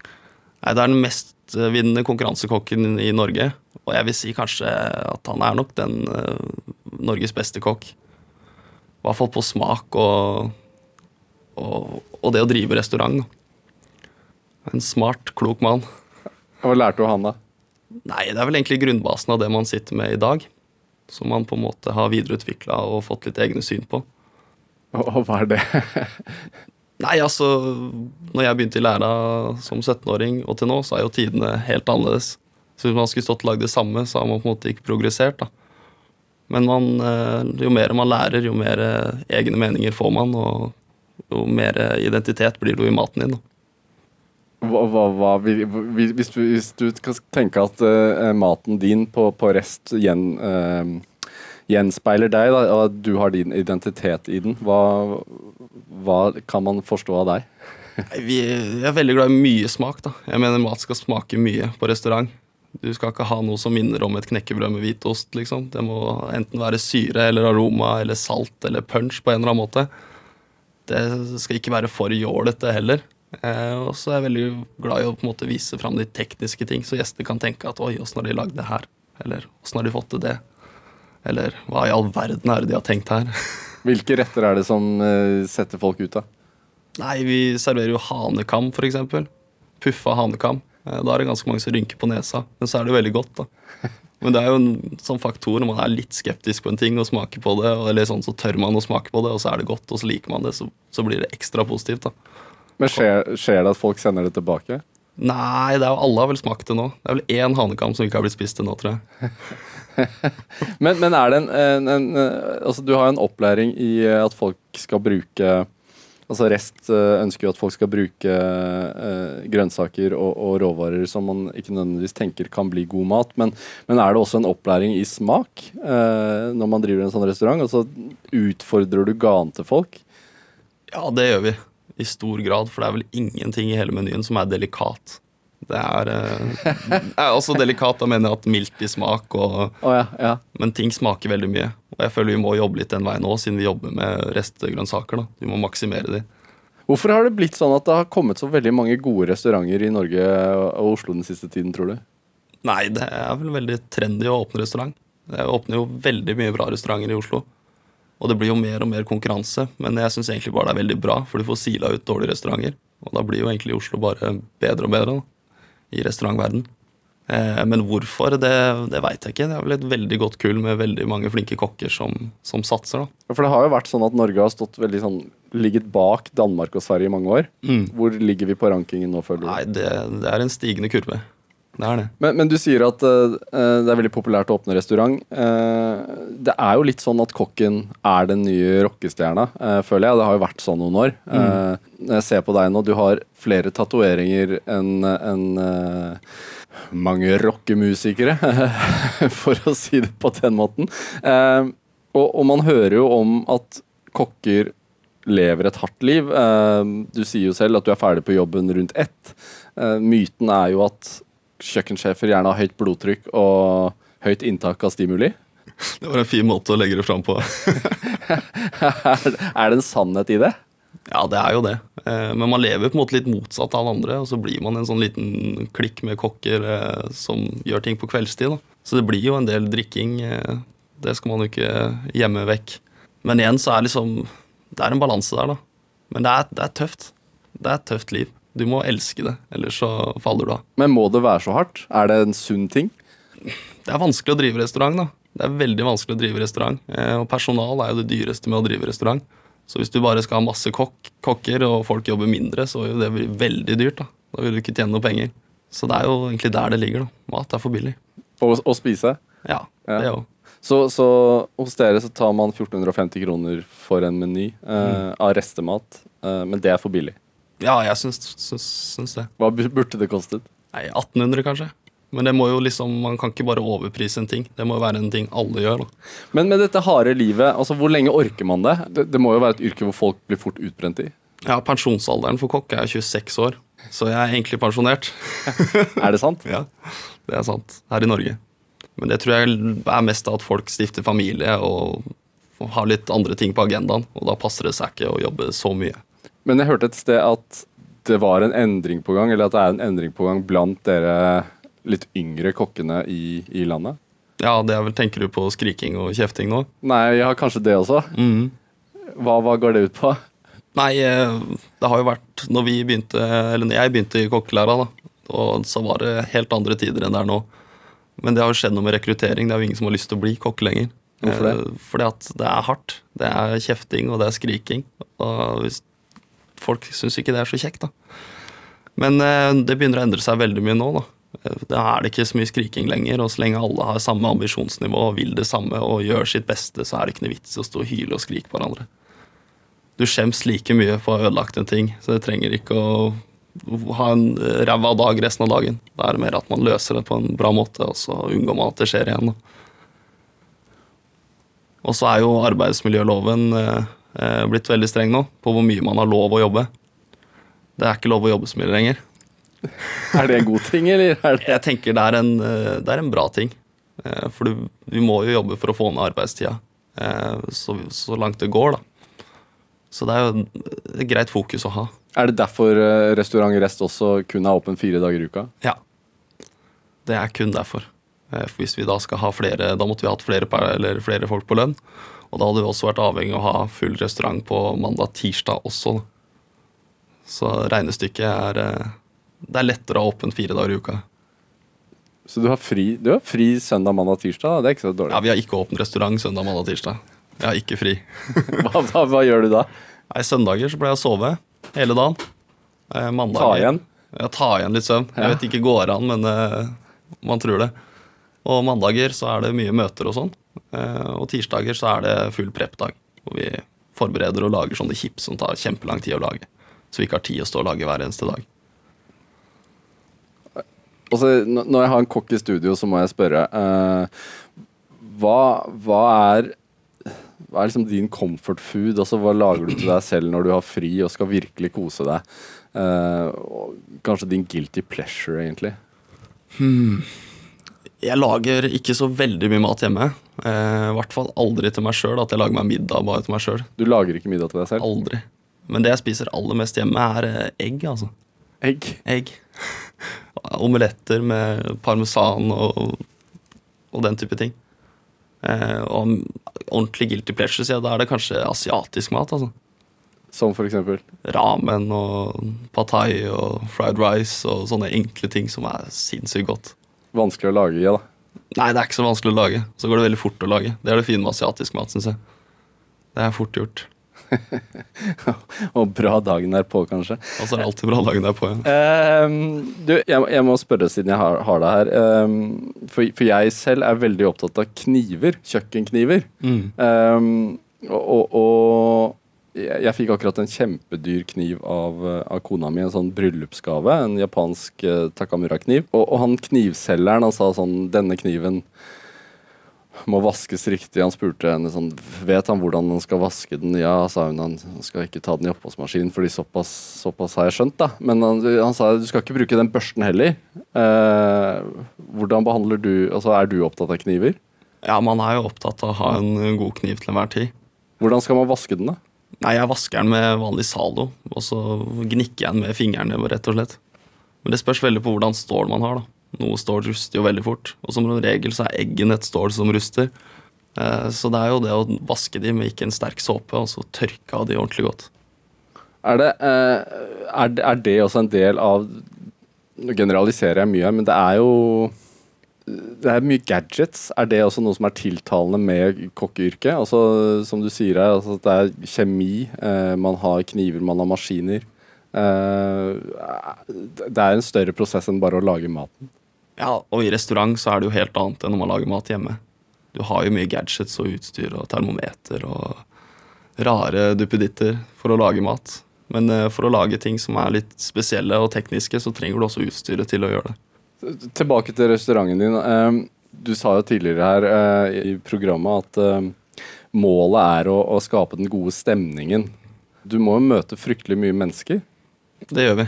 Nei, Det er den mestvinnende konkurransekokken i Norge. Og jeg vil si kanskje at han er nok den uh, Norges beste kokk. I hvert fall på smak og, og, og det å drive restaurant. En smart, klok mann.
Hva lærte du han, da?
Nei, det er vel egentlig grunnbasen av det man sitter med i dag. Som man på en måte har videreutvikla og fått litt egne syn på.
Og, og hva er det? *laughs*
Nei, altså Når jeg begynte i læra som 17-åring og til nå, så er jo tidene helt annerledes. Så hvis man skulle stått og lagd det samme, så har man på en måte ikke progressert. da. Men man, eh, jo mer man lærer, jo mer eh, egne meninger får man, og jo mer eh, identitet blir det jo i maten din. da.
Hva, hva, hva, hvis, du, hvis du kan tenke at uh, maten din på, på rest gjen, eh, gjenspeiler deg, da, og du har din identitet i den, hva, hva kan man forstå av deg?
Vi er veldig glad i mye smak. da. Jeg mener Mat skal smake mye på restaurant. Du skal ikke ha noe som minner om et knekkebrød med hvitost. liksom. Det må enten være syre eller aroma eller salt eller punch på en eller annen måte. Det skal ikke være for jålete heller. Eh, og så er jeg veldig glad i å på en måte vise fram de tekniske ting, så gjester kan tenke at oi, åssen har de lagd det her? Eller åssen har de fått til det? Eller hva i all verden er det de har tenkt her? *laughs*
Hvilke retter er det som eh, setter folk ut, da?
Nei, vi serverer jo hanekam, eksempel. Puffa hanekam. Eh, Da er det ganske mange som rynker på nesa, men så er det veldig godt, da. *laughs* Men det er jo en sånn faktor når man er litt skeptisk på en ting og smaker på det, eller sånn så tør man å smake på det, og så er det godt, og så liker man det, så, så blir det ekstra positivt, da.
Men skjer, skjer det at folk sender det tilbake?
Nei, det er jo alle har vel smakt det nå. Det er vel én hanekam som ikke har blitt spist til nå, tror jeg. *laughs* *laughs*
Men, men er det en, en, en eh, Altså, du har en opplæring i eh, at folk skal bruke Altså Rest eh, ønsker jo at folk skal bruke eh, grønnsaker og, og råvarer som man ikke nødvendigvis tenker kan bli god mat. Men, men er det også en opplæring i smak eh, når man driver en sånn restaurant? Altså Utfordrer du ganen til folk?
Ja, det gjør vi. I stor grad, for det er vel ingenting i hele menyen som er delikat. Det er, eh, er også delikat, da mener jeg at mildt i smak og
oh, ja, ja.
Men ting smaker veldig mye. Og jeg føler vi må jobbe litt den veien òg, siden vi jobber med restgrønnsaker. da. Vi må maksimere de.
Hvorfor har det blitt sånn at det har kommet så veldig mange gode restauranter i Norge og Oslo den siste tiden, tror du?
Nei, det er vel veldig trendy å åpne restaurant. Det åpner jo veldig mye bra restauranter i Oslo. Og det blir jo mer og mer konkurranse, men jeg syns egentlig bare det er veldig bra, for du får sila ut dårlige restauranter. Og da blir jo egentlig Oslo bare bedre og bedre da, i restaurantverden. Eh, men hvorfor, det, det veit jeg ikke. Det er vel et veldig godt kull med veldig mange flinke kokker som, som satser. da.
For det har jo vært sånn at Norge har stått veldig sånn ligget bak Danmark og Sverige i mange år. Hvor ligger vi på rankingen nå, føler du?
Nei, det, det er en stigende kurve. Det er det.
Men, men du sier at uh, det er veldig populært å åpne restaurant. Uh, det er jo litt sånn at kokken er den nye rockestjerna, uh, føler jeg. Det har jo vært sånn noen år. Mm. jeg ser på deg nå, du har flere tatoveringer enn en, mange rockemusikere, *laughs* for å si det på den måten. Og, og man hører jo om at kokker lever et hardt liv. Du sier jo selv at du er ferdig på jobben rundt ett. Myten er jo at kjøkkensjefer gjerne har høyt blodtrykk og høyt inntak av stimuli. *laughs*
Det var en fin måte å legge det fram på. *laughs* *laughs*
er, det en sannhet i det?
Ja, det er jo det. Eh, Men man lever på en måte litt motsatt av alle andre, og så blir man en sånn liten klikk med kokker eh, som gjør ting på kveldstid. Da. Så det blir jo en del drikking. eh, Det skal man jo ikke gjemme vekk. Men igjen så er liksom Det er en balanse der, da. Men det er, det er tøft. Det er et tøft liv. Du må elske det, ellers så faller du av.
Men må det være så hardt? Er det en sunn ting?
Det er vanskelig å drive restaurant, da. Det er veldig vanskelig å drive restaurant. Eh, Og personal er jo det dyreste med å drive restaurant. Så hvis du bare skal ha masse kokk, kokker, og folk jobber mindre, så vil det bli veldig dyrt. Da Da vil du ikke tjene noe penger. Så det er jo egentlig der det ligger. da Mat er for billig.
Og, og spise?
Ja,
Ja.
det òg.
Så, så hos dere så tar man 1450 kroner for en meny eh, av restemat, eh, men det er for billig.
Ja, jeg syns, syns, syns det.
Hva burde det kostet?
Nei, 1800 kanskje. Men det må jo liksom, man kan ikke bare overprise en ting. Det må jo være en ting alle gjør. da
Men med dette harde livet, altså hvor lenge orker man det? det? Det må jo være et yrke hvor folk blir fort utbrent i.
Ja, Pensjonsalderen for kokk er 26 år, så jeg er egentlig pensjonert. *laughs*
Er det sant? *laughs*
Ja, det er sant. Her i Norge. Men det tror jeg er mest av at folk stifter familie og har litt andre ting på agendaen. Og da passer det seg ikke å jobbe så mye.
Men jeg hørte et sted at det var en endring på gang, eller at det er en endring på gang blant dere litt yngre kokkene i, i landet.
Ja, det er vel, Tenker du på skriking og kjefting nå?
Nei, ja, kanskje det også. Hva, hva går det ut på?
Nei, eh, det har jo vært Når vi begynte, eller når jeg begynte i kokkelæra, da, og så var det helt andre tider enn det er nå. Men det har jo skjedd noe med rekruttering. Det er jo ingen som har lyst til å bli kokk lenger.
Hvorfor det?
Eh, Fordi at det er hardt. Det er kjefting, og det er skriking. Og hvis folk syns ikke det er så kjekt, da. Men eh, det begynner å endre seg veldig mye nå, da. Eh, Da er det ikke så mye skriking lenger, og så lenge alle har samme ambisjonsnivå og vil det samme og gjør sitt beste, så er det ikke noe vits å stå og hyle og skrike på hverandre. Du skjems like mye for å ha ødelagt en ting, så det trenger ikke å ha en ræva dag resten av dagen. Da er det mer at man løser det på en bra måte, og så unngår man at det skjer igjen. Og så er jo arbeidsmiljøloven eh, blitt veldig streng nå på hvor mye man har lov å jobbe. Det er ikke lov å jobbe så mye lenger. *laughs*
Er det en god ting, eller er det
Jeg tenker det er en, eh, det er en bra ting. Eh, For du, vi må jo jobbe for å få ned arbeidstida eh, så, så langt det går, da. Så det er jo et greit fokus å ha.
Er det derfor eh, restaurant Rest også kun er åpen fire dager i uka?
Ja. Det er kun derfor. Eh, For hvis vi da skal ha flere, da måtte vi hatt flere, eller flere folk på lønn. Og da hadde vi også vært avhengig av å ha full restaurant på mandag-tirsdag også. Så regnestykket er eh, Det er lettere å ha åpent fire dager i uka.
Så du har fri, du har fri søndag, mandag, tirsdag? Det er ikke så dårlig. Ja.
Vi har ikke åpen restaurant søndag, mandag, tirsdag. Jeg har ikke fri. *laughs*
Hva, hva, hva gjør du da?
Nei, Søndager så pleier jeg å sove hele dagen. Eh, mandager,
Ta igjen?
Ja, ta igjen litt søvn.
Ja.
Jeg vet ikke går an, men eh, man tror det. Og mandager så er det mye møter og sånn. Eh, og tirsdager så er det full prep-dag. Hvor vi forbereder og lager sånne chips som tar kjempelang tid å lage. Så vi ikke har tid å stå og lage hver eneste dag.
Altså, når jeg har en kokk i studio, så må jeg spørre eh, hva, hva er hva er liksom din comfort food? Altså, hva lager du til deg selv når du har fri og skal virkelig kose deg? Eh, kanskje din guilty pleasure, egentlig.
Jeg lager ikke så veldig mye mat hjemme. Eh, I hvert fall aldri til meg sjøl. At jeg lager meg middag bare til meg sjøl.
Du lager ikke middag til deg selv?
Aldri. Men det jeg spiser aller mest hjemme, er eh, egg, altså.
Egg?
Egg. Omeletter med parmesan og, og den type ting. Eh, og ordentlig guilty pleasures, ja, da er det kanskje asiatisk mat. altså.
Som for eksempel?
Ramen og patai og fried rice og sånne enkle ting som er sinnssykt godt.
vanskelig å lage i, da.
Nei, det er ikke så vanskelig å lage. Så går det veldig fort å lage. Det er det fine med asiatisk mat, syns jeg. Det er fort gjort. *laughs*
Og bra dagen derpå, kanskje.
Og så er det alltid bra dagen derpå. Ja.
Uh, du, jeg, jeg må spørre siden jeg har, har deg her. Ehm, for, for jeg selv er veldig opptatt av kniver. Kjøkkenkniver.
Mm.
Ehm, og, og, og jeg, jeg fikk akkurat en kjempedyr kniv av, eh, av kona mi. En sånn bryllupsgave. En japansk uh, Takamura-kniv. Og, og han knivselgeren han sa sånn Denne kniven må vaskes riktig. Han spurte henne sånn Vet han hvordan han skal vaske den? Ja, sa hun. Han skal ikke ta den i oppvaskmaskinen, fordi såpass, såpass har jeg skjønt, da. Men han, han sa du skal ikke bruke den børsten heller. Uh, hvordan behandler du Altså, er du opptatt av kniver?
ja, man er jo opptatt av å ha en god kniv til enhver tid.
Hvordan skal man vaske den, da?
Nei, jeg vasker den med vanlig Zalo, og så gnikker jeg den med fingrene, rett og slett. Men det spørs veldig på hvordan stål man har, da. Noe stål ruster jo veldig fort, og som regel så er eggen et stål som ruster. Eh, Så det er jo det å vaske de med ikke en sterk såpe, og så tørke av de ordentlig godt.
Er det, eh, er, det, er det også en del av Nå generaliserer jeg mye, men det er jo det er mye gadgets. Er det også noe som er tiltalende med kokkeyrket? Altså, som du sier altså, det er kjemi, eh, man har kniver, man har maskiner. Eh, det er en større prosess enn bare å lage maten.
Ja, og i restaurant så er det jo helt annet enn når man lager mat hjemme. Du har jo mye gadgets og utstyr og termometer og rare duppeditter for å lage mat. Men eh, for å lage ting som er litt spesielle og tekniske, så trenger du også utstyret til å gjøre det.
Tilbake til restauranten din. Eh, Du sa jo tidligere her eh, i programmet at eh, målet er å, å skape den gode stemningen. Du må jo møte fryktelig mye mennesker.
Det gjør vi.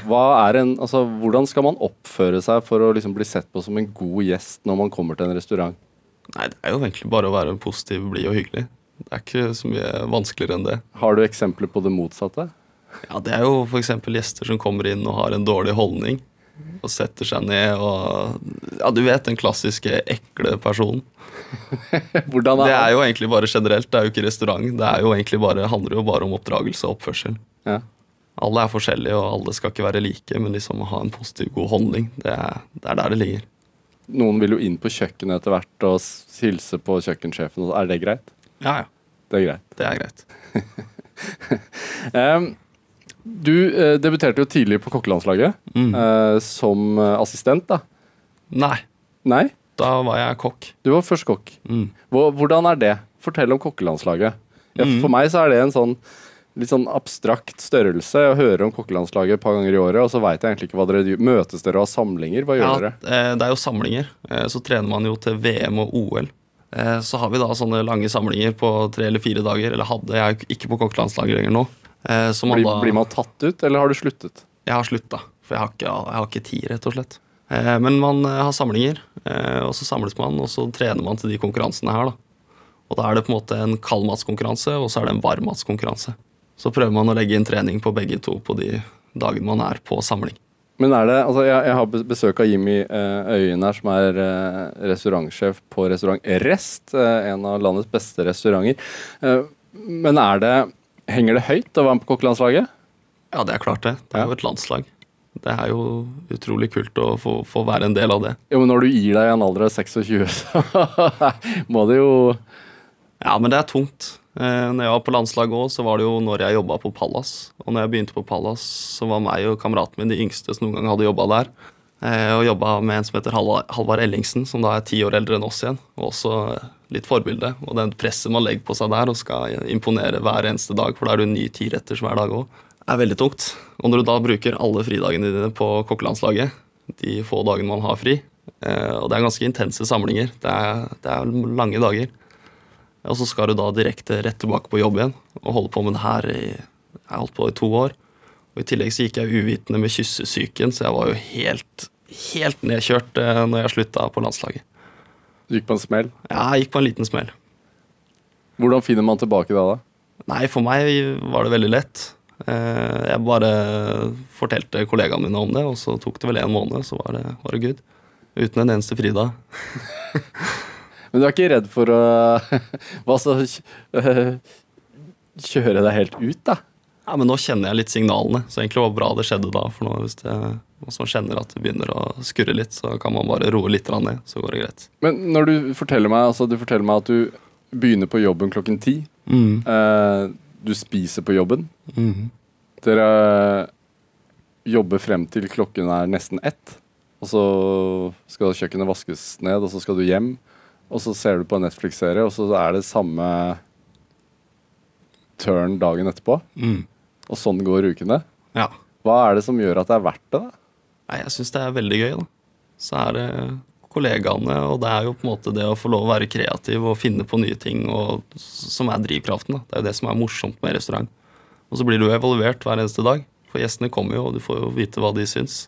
En, altså, hvordan skal man oppføre seg for å liksom bli sett på som en god gjest når man kommer til en restaurant?
Nei, det er jo egentlig bare å være positiv, blid og hyggelig. Det er ikke så mye vanskeligere enn det.
Har du eksempler på det motsatte?
Ja, Det er jo f.eks. gjester som kommer inn og har en dårlig holdning. Og setter seg ned og Ja, du vet den klassiske ekle personen. *laughs*
Hvordan er
Det er jo egentlig bare generelt. Det er jo ikke restaurant. Det jo bare, handler jo bare om oppdragelse og oppførsel.
Ja.
Alle er forskjellige, og alle skal ikke være like, men liksom å ha en positiv, god holdning, det er, det er der det ligger.
Noen vil jo inn på kjøkkenet etter hvert og hilse på kjøkkensjefen. Er det greit?
Ja, ja.
Det er greit.
Det er greit. *laughs*
Em, du eh, debuterte jo tidlig på kokkelandslaget
Mm.
eh, som eh, assistent, da.
Nei,
Nei,
da var jeg kokk.
du var først kokk.
Mm.
Hvor, hvordan er det? Fortell om kokkelandslaget. Ja,
Mm.
For meg så er det en sånn litt sånn abstrakt størrelse å høre om kokkelandslaget et par ganger i året, og så veit jeg egentlig ikke hva dere gjør. Møtes dere og har samlinger? Hva gjør
Ja,
dere?
eh, det er jo samlinger. Eh, Så trener man jo til VM og OL. Eh, Så har vi da sånne lange samlinger på tre eller fire dager. Eller hadde jeg er jo ikke på kokkelandslaget lenger nå. Eh,
Blir,
da,
blir man tatt ut, eller har du sluttet?
Jeg har slutta, for jeg har ikke, jeg har ikke tid, rett og slett. Eh, Men man eh, har samlinger, eh, og så samles man, og så trener man til de konkurransene her, da. Og da er det på en måte en kaldmatskonkurranse, og så er det en varmmatskonkurranse. Så prøver man å legge inn trening på begge to på de dagene man er på samling.
Men er det, altså jeg, jeg har be- besøk av Jimmy Øyen her, som er restaurantsjef på restaurant Rest, en av landets beste restauranter. Men er det, henger det høyt å være med på kokkelandslaget?
Ja, det er klart det. Det er jo et landslag. Det er jo utrolig kult å få, få være en del av det.
Jo, men når du gir deg i en alder av 26, *laughs* så må det jo
Ja, men det er tungt. Eh, når jeg var på landslaget òg, så var det jo når jeg jobba på Pallas. Og når jeg begynte på Pallas, så var meg og kameraten min de yngste som noen gang hadde jobba der. Eh, og jobba med en som heter Halvard, Halvard Ellingsen, som da er ti år eldre enn oss igjen. Og også litt forbilde. Og det presset man legger på seg der og skal imponere hver eneste dag, for da er du ny tiretters hver dag òg, er veldig tungt. Og når du da bruker alle fridagene dine på kokkelandslaget, de få dagene man har fri, eh, og det er ganske intense samlinger, det er, det er lange dager. Og så skal du da direkte rett tilbake på jobb igjen og holde på med det her i Jeg holdt på i to år. Og I tillegg så gikk jeg uvitende med kyssesyken, så jeg var jo helt, helt nedkjørt eh, når jeg slutta på landslaget.
Du gikk på en smell.
Ja, jeg gikk på en liten smell.
Hvordan finner man tilbake da, da?
Nei, for meg var det veldig lett. Eh, Jeg bare fortalte kollegaene mine om det, og så tok det vel en måned, så var det, var det good. Uten en eneste fridag. *laughs*
Men du er ikke redd for å *laughs* hva så, kjøre deg helt ut, da?
Ja, Men nå kjenner jeg litt signalene, så egentlig var det bra det skjedde da. For nå, hvis det Hvis man kjenner at det begynner å skurre litt, så kan man bare roe litt ned, så går det greit.
Men når du forteller meg, altså, du forteller meg at du begynner på jobben klokken ti. Eh, du spiser på jobben. Dere jobber frem til klokken er nesten ett. Og så skal kjøkkenet vaskes ned, og så skal du hjem. Og så ser du på en Netflix-serie, og så er det samme turn dagen etterpå.
Mm.
Og sånn går ukene.
Ja.
Hva er det som gjør at det er verdt det? da?
Nei, jeg syns det er veldig gøy, da. Så er det kollegaene, og det er jo på en måte det å få lov å være kreativ og finne på nye ting og, som er drivkraften. da. Det er jo det som er morsomt med restaurant. Og så blir du jo evaluert hver eneste dag, for gjestene kommer jo, og du får jo vite hva de syns.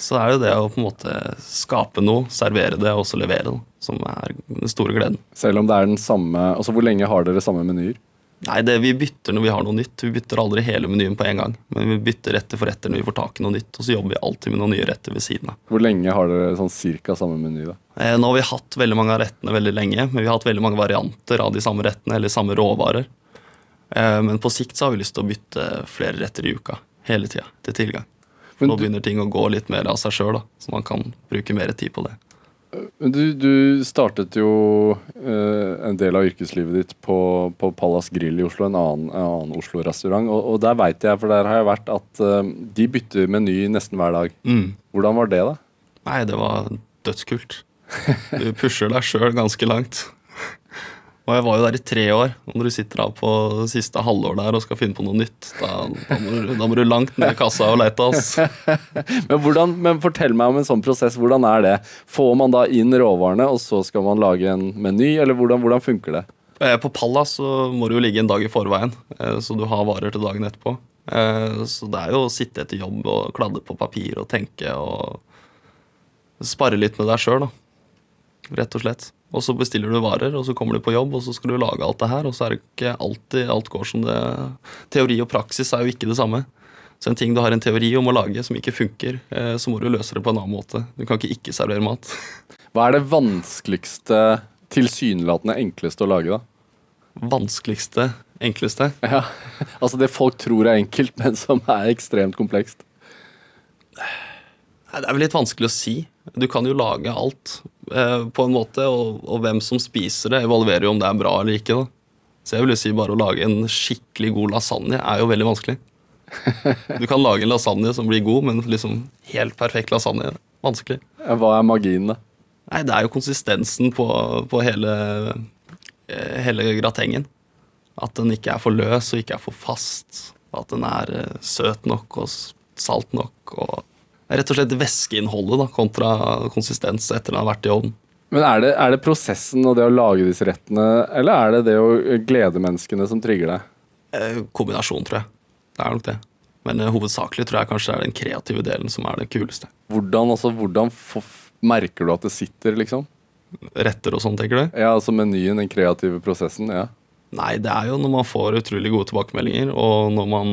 Så er det det å på en måte skape noe, servere det og også levere det, som er den store gleden.
Selv om det er den samme Altså, Hvor lenge har dere samme menyer?
Nei, det Vi bytter når vi har noe nytt. Vi bytter aldri hele menyen på en gang. Men vi bytter retter for retter når vi får tak i noe nytt. Og så jobber vi alltid med noen nye retter ved siden av.
Hvor lenge har dere sånn cirka samme meny? da?
Eh, Nå har vi hatt veldig mange av rettene veldig lenge, men vi har hatt veldig mange varianter av de samme rettene eller samme råvarer. Eh, Men på sikt så har vi lyst til å bytte flere retter i uka. Hele tida. Til tilgang.
Men
Nå
du-
begynner ting å gå litt mer av seg sjøl, så man kan bruke mer tid på det.
Du, du startet jo eh, en del av yrkeslivet ditt på, på Pallas Grill i Oslo, en annen, annen Oslo-restaurant. Og, og der veit jeg, for der har jeg vært, at eh, de bytter meny nesten hver dag. Hvordan var det, da?
Nei, det var dødskult. Du pusher deg sjøl ganske langt. Og jeg var jo der i tre år. Og når du sitter da på siste halvår der og skal finne på noe nytt, da, da, må, du, da må du langt ned i kassa og leite. Altså. *laughs*
Men, hvordan, men fortell meg om en sånn prosess. Hvordan er det? Får man da inn råvarene, og så skal man lage en meny, eller hvordan, hvordan funker det?
Eh, På Pallas så må du jo ligge en dag i forveien, eh, så du har varer til dagen etterpå. Eh, Så det er jo å sitte etter jobb og kladde på papir og tenke og spare litt med deg sjøl, da. Rett og slett. Og så bestiller du varer, og så kommer du på jobb, og så skal du lage alt det her. Og så er det ikke alltid alt går som det Teori og praksis er jo ikke det samme. Så en ting du har en teori om å lage som ikke funker, eh, så må du løse det på en annen måte. Du kan ikke ikke servere mat. *laughs*
Hva er det vanskeligste, tilsynelatende enkleste å lage, da?
Vanskeligste, enkleste *laughs*
Ja, Altså det folk tror er enkelt, men som er ekstremt komplekst.
Det er vel litt vanskelig å si. Du kan jo lage alt på en måte, og, og hvem som spiser det, evaluerer jo om det er bra eller ikke. da. Så jeg vil jo si bare å lage en skikkelig god lasagne er jo veldig vanskelig. *laughs* Du kan lage en lasagne som blir god, men liksom helt perfekt lasagne vanskelig.
Hva er magien, da?
Nei, det er jo konsistensen på, på hele, eh, hele gratengen. At den ikke er for løs og ikke er for fast. At den er eh, søt nok og salt nok. og Rett og slett væskeinnholdet da, kontra konsistens etter den har vært i ovnen.
Men er det, er det prosessen og det å lage disse rettene, eller er det det å glede menneskene som trigger deg?
Eh, Kombinasjon, tror jeg. Det er nok det. Men eh, hovedsakelig tror jeg kanskje det er den kreative delen som er det kuleste.
Hvordan, altså, hvordan merker du at det sitter, liksom?
Retter og sånn, tenker du?
Ja, altså menyen, den kreative prosessen. ja.
Nei, det er jo når man får utrolig gode tilbakemeldinger, og når man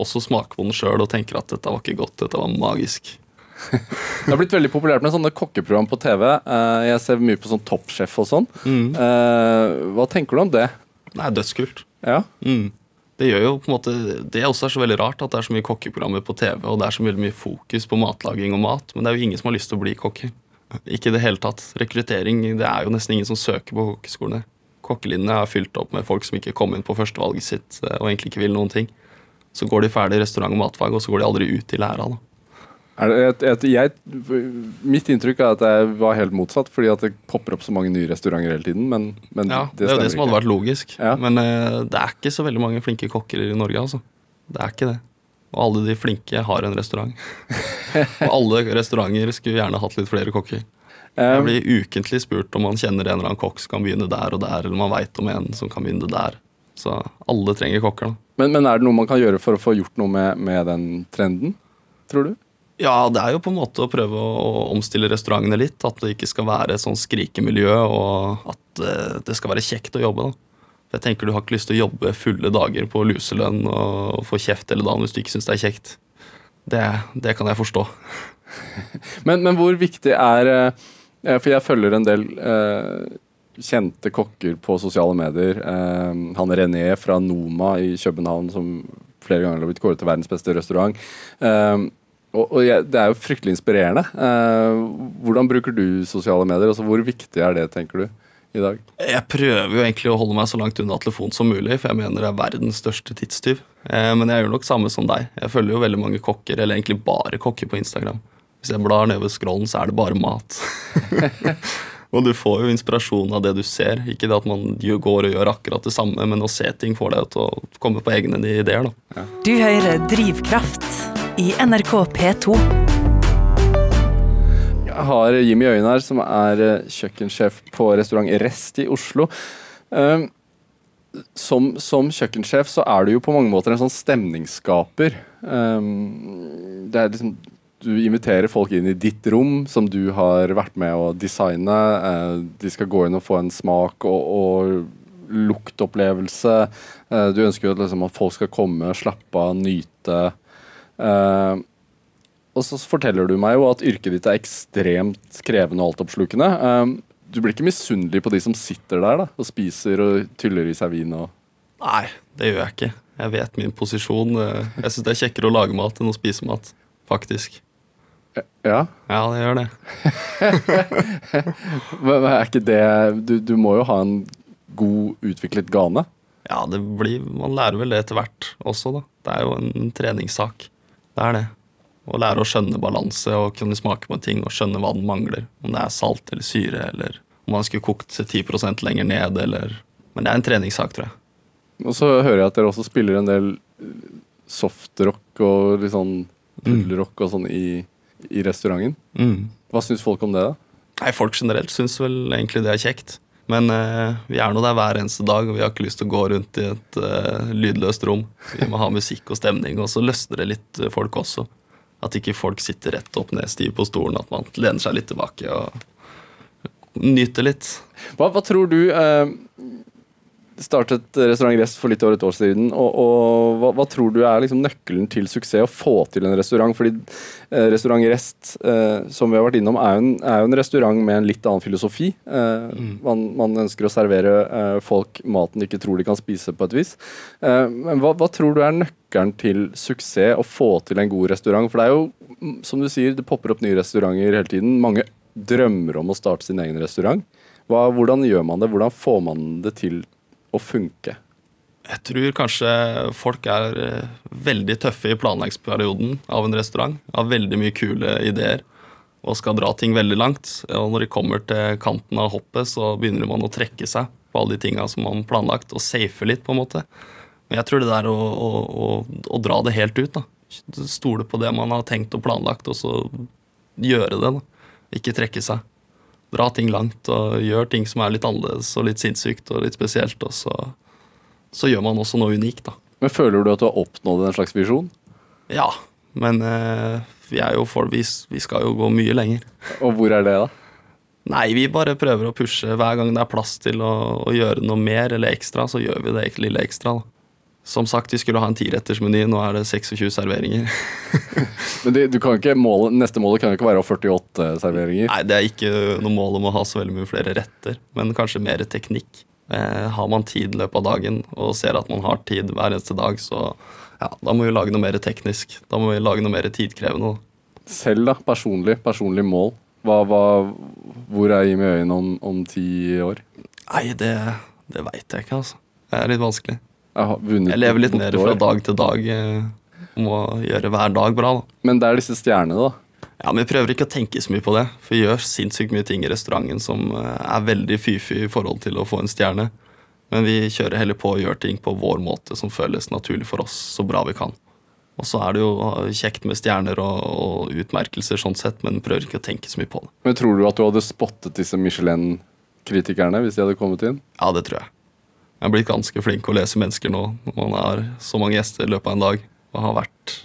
også smaker på den sjøl og tenker at dette var ikke godt, dette var magisk. *laughs*
Det har blitt veldig populært med sånne kokkeprogram på TV. Eh, Jeg ser mye på sånn Toppsjef og sånn. Mm. Hva tenker du om det?
Det er dødskult.
Ja.
Mm. Det gjør jo på en måte Det også er så veldig rart at det er så mye kokkeprogrammer på TV, og det er så veldig mye fokus på matlaging og mat, men det er jo ingen som har lyst til å bli kokker. *laughs* Ikke i det hele tatt. Rekruttering Det er jo nesten ingen som søker på kokkeskolene. Kokkelinjene er fylt opp med folk som ikke kom inn på førstevalget sitt eh, og egentlig ikke vil noen ting. Så går de ferdig restaurant- og matfag, og så går de aldri ut i læra. da.
Et, et, jeg, mitt inntrykk er at det var helt motsatt, fordi at det popper opp så mange nye restauranter hele tiden. Men, men
Ja, Det er jo det som hadde vært logisk.
Ja.
Men uh, det er ikke så veldig mange flinke kokker i Norge, altså. Det er ikke det. Og alle de flinke har en restaurant. *laughs* og alle restauranter skulle gjerne hatt litt flere kokker. Jeg
Um,
blir ukentlig spurt om man kjenner en eller annen kokk som kan begynne der og der, eller man veit om en som kan begynne der. Så alle trenger kokker, da.
men, men er det noe man kan gjøre for å få gjort noe med, med den trenden, tror du?
Ja, det er jo på en måte å prøve å å omstille restaurantene litt. At det ikke skal være et sånn skrikemiljø, og at eh, det skal være kjekt å jobbe. da. For jeg tenker Du har ikke lyst til å jobbe fulle dager på luselønn og få kjeft hele dagen hvis du ikke syns det er kjekt. Det, det kan jeg forstå. *laughs*
Men, men hvor viktig er eh, For jeg følger en del eh, kjente kokker på sosiale medier. Eh, han René fra Noma i København, som flere ganger har blitt kåret til verdens beste restaurant. Eh, Og, det er jo fryktelig inspirerende. Hvordan bruker du sosiale medier? Altså, hvor viktig er det, tenker du, i dag?
Jeg prøver jo egentlig å holde meg så langt unna telefonen som mulig, for jeg mener det er verdens største tidstyv. Men jeg gjør nok samme som deg. Jeg følger jo veldig mange kokker, eller egentlig bare kokker på Instagram. Hvis jeg blar nedover scrollen, så er det bare mat. *laughs* og du får jo inspirasjon av det du ser. Ikke det at man går og gjør akkurat det samme, men å se ting får deg til å komme på egne ideer. da.
Du hører Drivkraft i NRK P2.
Jeg har Jimmy Øyen her, som er eh, kjøkkensjef på restaurant Rest i Oslo. Um, som, som kjøkkensjef så er du jo på mange måter en sånn stemningsskaper. Um, det er liksom Du inviterer folk inn i ditt rom, som du har vært med å designe. Eh, de skal gå inn og få en smak og, og luktopplevelse. Eh, du ønsker jo liksom, at folk skal komme, slappe av, nyte. Eh, og så forteller du meg jo at yrket ditt er ekstremt krevende og altoppslukende. Du blir ikke misunnelig på de som sitter der da, og spiser og tyller i seg vin? og...
Nei, det gjør jeg ikke. Jeg vet min posisjon. Jeg syns det er kjekkere å lage mat enn å spise mat. Faktisk.
Ja,
Ja, det gjør det. *laughs*
men er ikke det du, du må jo ha en god utviklet gane.
Ja, det blir, man lærer vel det etter hvert også, da. Det er jo en treningssak. Det er det. Å lære å skjønne balanse og kunne smake på ting og skjønne hva den mangler. Om det er salt eller syre, eller om man skulle kokt 10% lenger ned, eller Men det er en treningssak, tror jeg.
Og så hører jeg at dere også spiller en del eh, softrock og litt sånn pullerock og sånn i, i restauranten.
Mm.
Hva syns folk om det, da?
Nei, Folk generelt syns vel egentlig det er kjekt. Men eh, vi er nå der hver eneste dag, og vi har ikke lyst til å gå rundt i et eh, lydløst rom. Vi må ha musikk og stemning, og så løsner det litt eh, folk også. At ikke folk sitter rett opp ned stiv på stolen, at man lener seg litt tilbake og nyter litt.
Hva, hva tror du eh, startet Restaurant Rest for litt over et år siden. Og, og hva, hva tror du er liksom nøkkelen til suksess å få til en restaurant? Fordi eh, Restaurant Rest, eh, som vi har vært innom, er jo, en, er jo en restaurant med en litt annen filosofi. Eh, man, man ønsker å servere eh, folk maten de ikke tror de kan spise, på et vis. Eh, men hva, hva tror du er nøkkelen til suksess å få til en god restaurant? For det er jo, mm, som du sier, det popper opp nye restauranter hele tiden. Mange drømmer om å starte sin egen restaurant. Hva, hvordan gjør man det? Hvordan får man det til å funke?
Jeg tror kanskje folk er eh, veldig tøffe i planleggingsperioden av en restaurant. Har veldig mye kule ideer og skal dra ting veldig langt. Og når de kommer til kanten av hoppet, så begynner man å trekke seg på alle de tinga som man planlagt, og safe litt, på en måte. Men jeg tror det der å, å, å, å dra det helt ut, da. Stole på det man har tenkt og planlagt, og så gjøre det. da. Ikke trekke seg. Dra ting langt og gjør ting som er litt annerledes og litt sinnssykt og litt spesielt. Og så, så gjør man også noe unikt, da.
Men Føler du at du har oppnådd en slags visjon?
Ja, men eh, vi er jo folk, vi, vi skal jo gå mye lenger.
Og hvor er det, da?
Nei, vi bare prøver å pushe hver gang det er plass til å, å gjøre noe mer eller ekstra, så gjør vi det lille ekstra. da. Som sagt, vi skulle ha en tirettersmeny, nå er det 26 serveringer. *laughs*
Men det, du kan ikke måle, Neste målet kan jo ikke være å 48 serveringer.
Nei, det er ikke noe mål om å ha så veldig mye flere retter, men kanskje mer teknikk. Eh, har man tid i løpet av dagen og ser at man har tid hver eneste dag, så ja, da må vi lage noe mer teknisk. Da må vi lage noe mer tidkrevende.
Selv, da. Personlig. Personlig mål. Hva, hva, hvor er Jimmy Øyen om, om ti år?
Nei, det, det veit jeg ikke, altså. Det er litt vanskelig.
Jeg,
Jeg lever litt mer fra dag til dag. eh, må gjøre hver dag bra, da.
Men det er disse stjernene, da.
Ja, men Vi prøver ikke å tenke så mye på det. For vi gjør sinnssykt mye ting i restauranten som eh, er veldig fy-fy i forhold til å få en stjerne. Men vi kjører heller på og gjør ting på vår måte som føles naturlig for oss, så bra vi kan. Og så er det jo eh, kjekt med stjerner og, og utmerkelser, sånn sett, men prøver ikke å tenke så mye på det.
Men tror du at du hadde spottet disse Michelin-kritikerne hvis de hadde kommet inn?
Ja, det tror jeg. Jeg er blitt ganske flink å lese mennesker nå når man har så mange gjester i løpet av en dag og har vært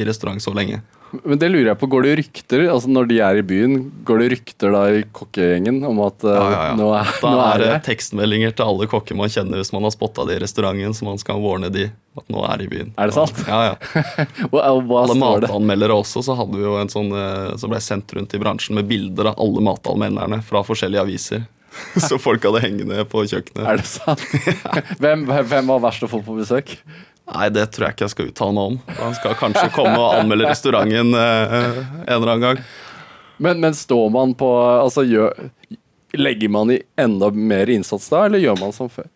i restaurant så lenge.
Men det lurer jeg på, Går det rykter altså når de er i byen, går det rykter da i kokkegjengen om at uh,
Ja, ja, ja.
nå er,
Da
nå
er det
det
tekstmeldinger til alle kokker man kjenner hvis man har spotta det i restauranten, så man skal warne de at nå er de i byen.
Er det sant?
Ja, ja. *laughs*
Hva, hva
Alle
det?
matanmeldere også, så hadde vi jo en sånn eh, som ble sendt rundt i bransjen med bilder av alle matanmelderne fra forskjellige aviser. *laughs* Så folk hadde hengende på kjøkkenet.
Er det sant? *laughs* hvem, hvem var verst å få på besøk?
Nei, det tror jeg ikke jeg skal uttale meg om. Han skal kanskje komme og anmelde restauranten eh, en eller annen gang.
Men, men står man på Altså, gjør, legger man i enda mer innsats da, eller gjør man som før?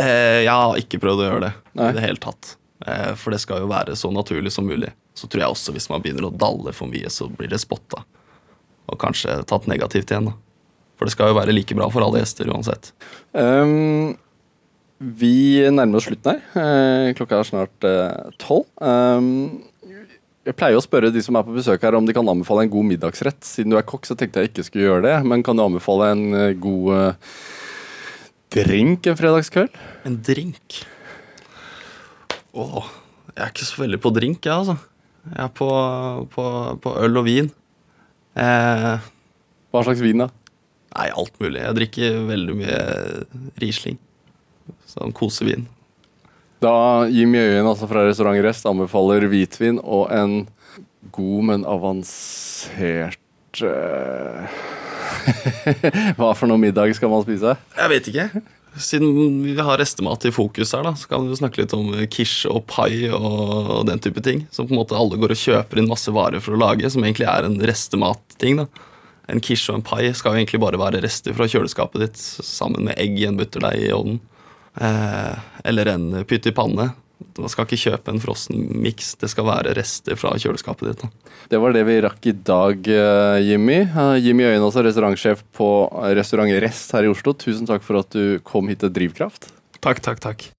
Eh, jeg har ikke prøvd å gjøre det
Nei.
i det hele tatt. Eh, for det skal jo være så naturlig som mulig. Så tror jeg også hvis man begynner å dalle for mye, så blir det spotta. Og kanskje tatt negativt igjen, da. For det skal jo være like bra for alle gjester uansett.
Um, vi nærmer oss slutten her. Eh, klokka er snart eh, tolv. Um, jeg pleier å spørre de som er på besøk her om de kan anbefale en god middagsrett. Siden du er kokk, så tenkte jeg ikke skulle gjøre det. Men kan du anbefale en eh, god drink en fredagskveld?
En drink Åh, jeg er ikke så veldig på drink, jeg, altså. Jeg er på, på, på øl og vin. Eh,
Hva slags vin, da?
Nei, alt mulig. Jeg drikker veldig mye Riesling. Sånn kosevin.
Da Jimmy Øyen altså fra Restaurant Rest anbefaler hvitvin og en god, men avansert eh, *laughs* Hva for noe middag skal man spise?
Jeg vet ikke. Siden vi har restemat i fokus her, da, så kan vi snakke litt om quiche og pai og den type ting. Som på en måte alle går og kjøper inn masse varer for å lage, som egentlig er en restematting. da. En quiche og en pai skal jo egentlig bare være rester fra kjøleskapet ditt sammen med egg i en butterdeig i ovnen. Eh, eller en pytt i panne. Man skal ikke kjøpe en frossen miks, det skal være rester fra kjøleskapet ditt. da.
Det var det vi rakk i dag, eh, Jimmy. Eh, Jimmy Øyenås også restaurantsjef på Restaurant Rest her i Oslo. Tusen takk for at du kom hit til Drivkraft.
Takk, takk, takk.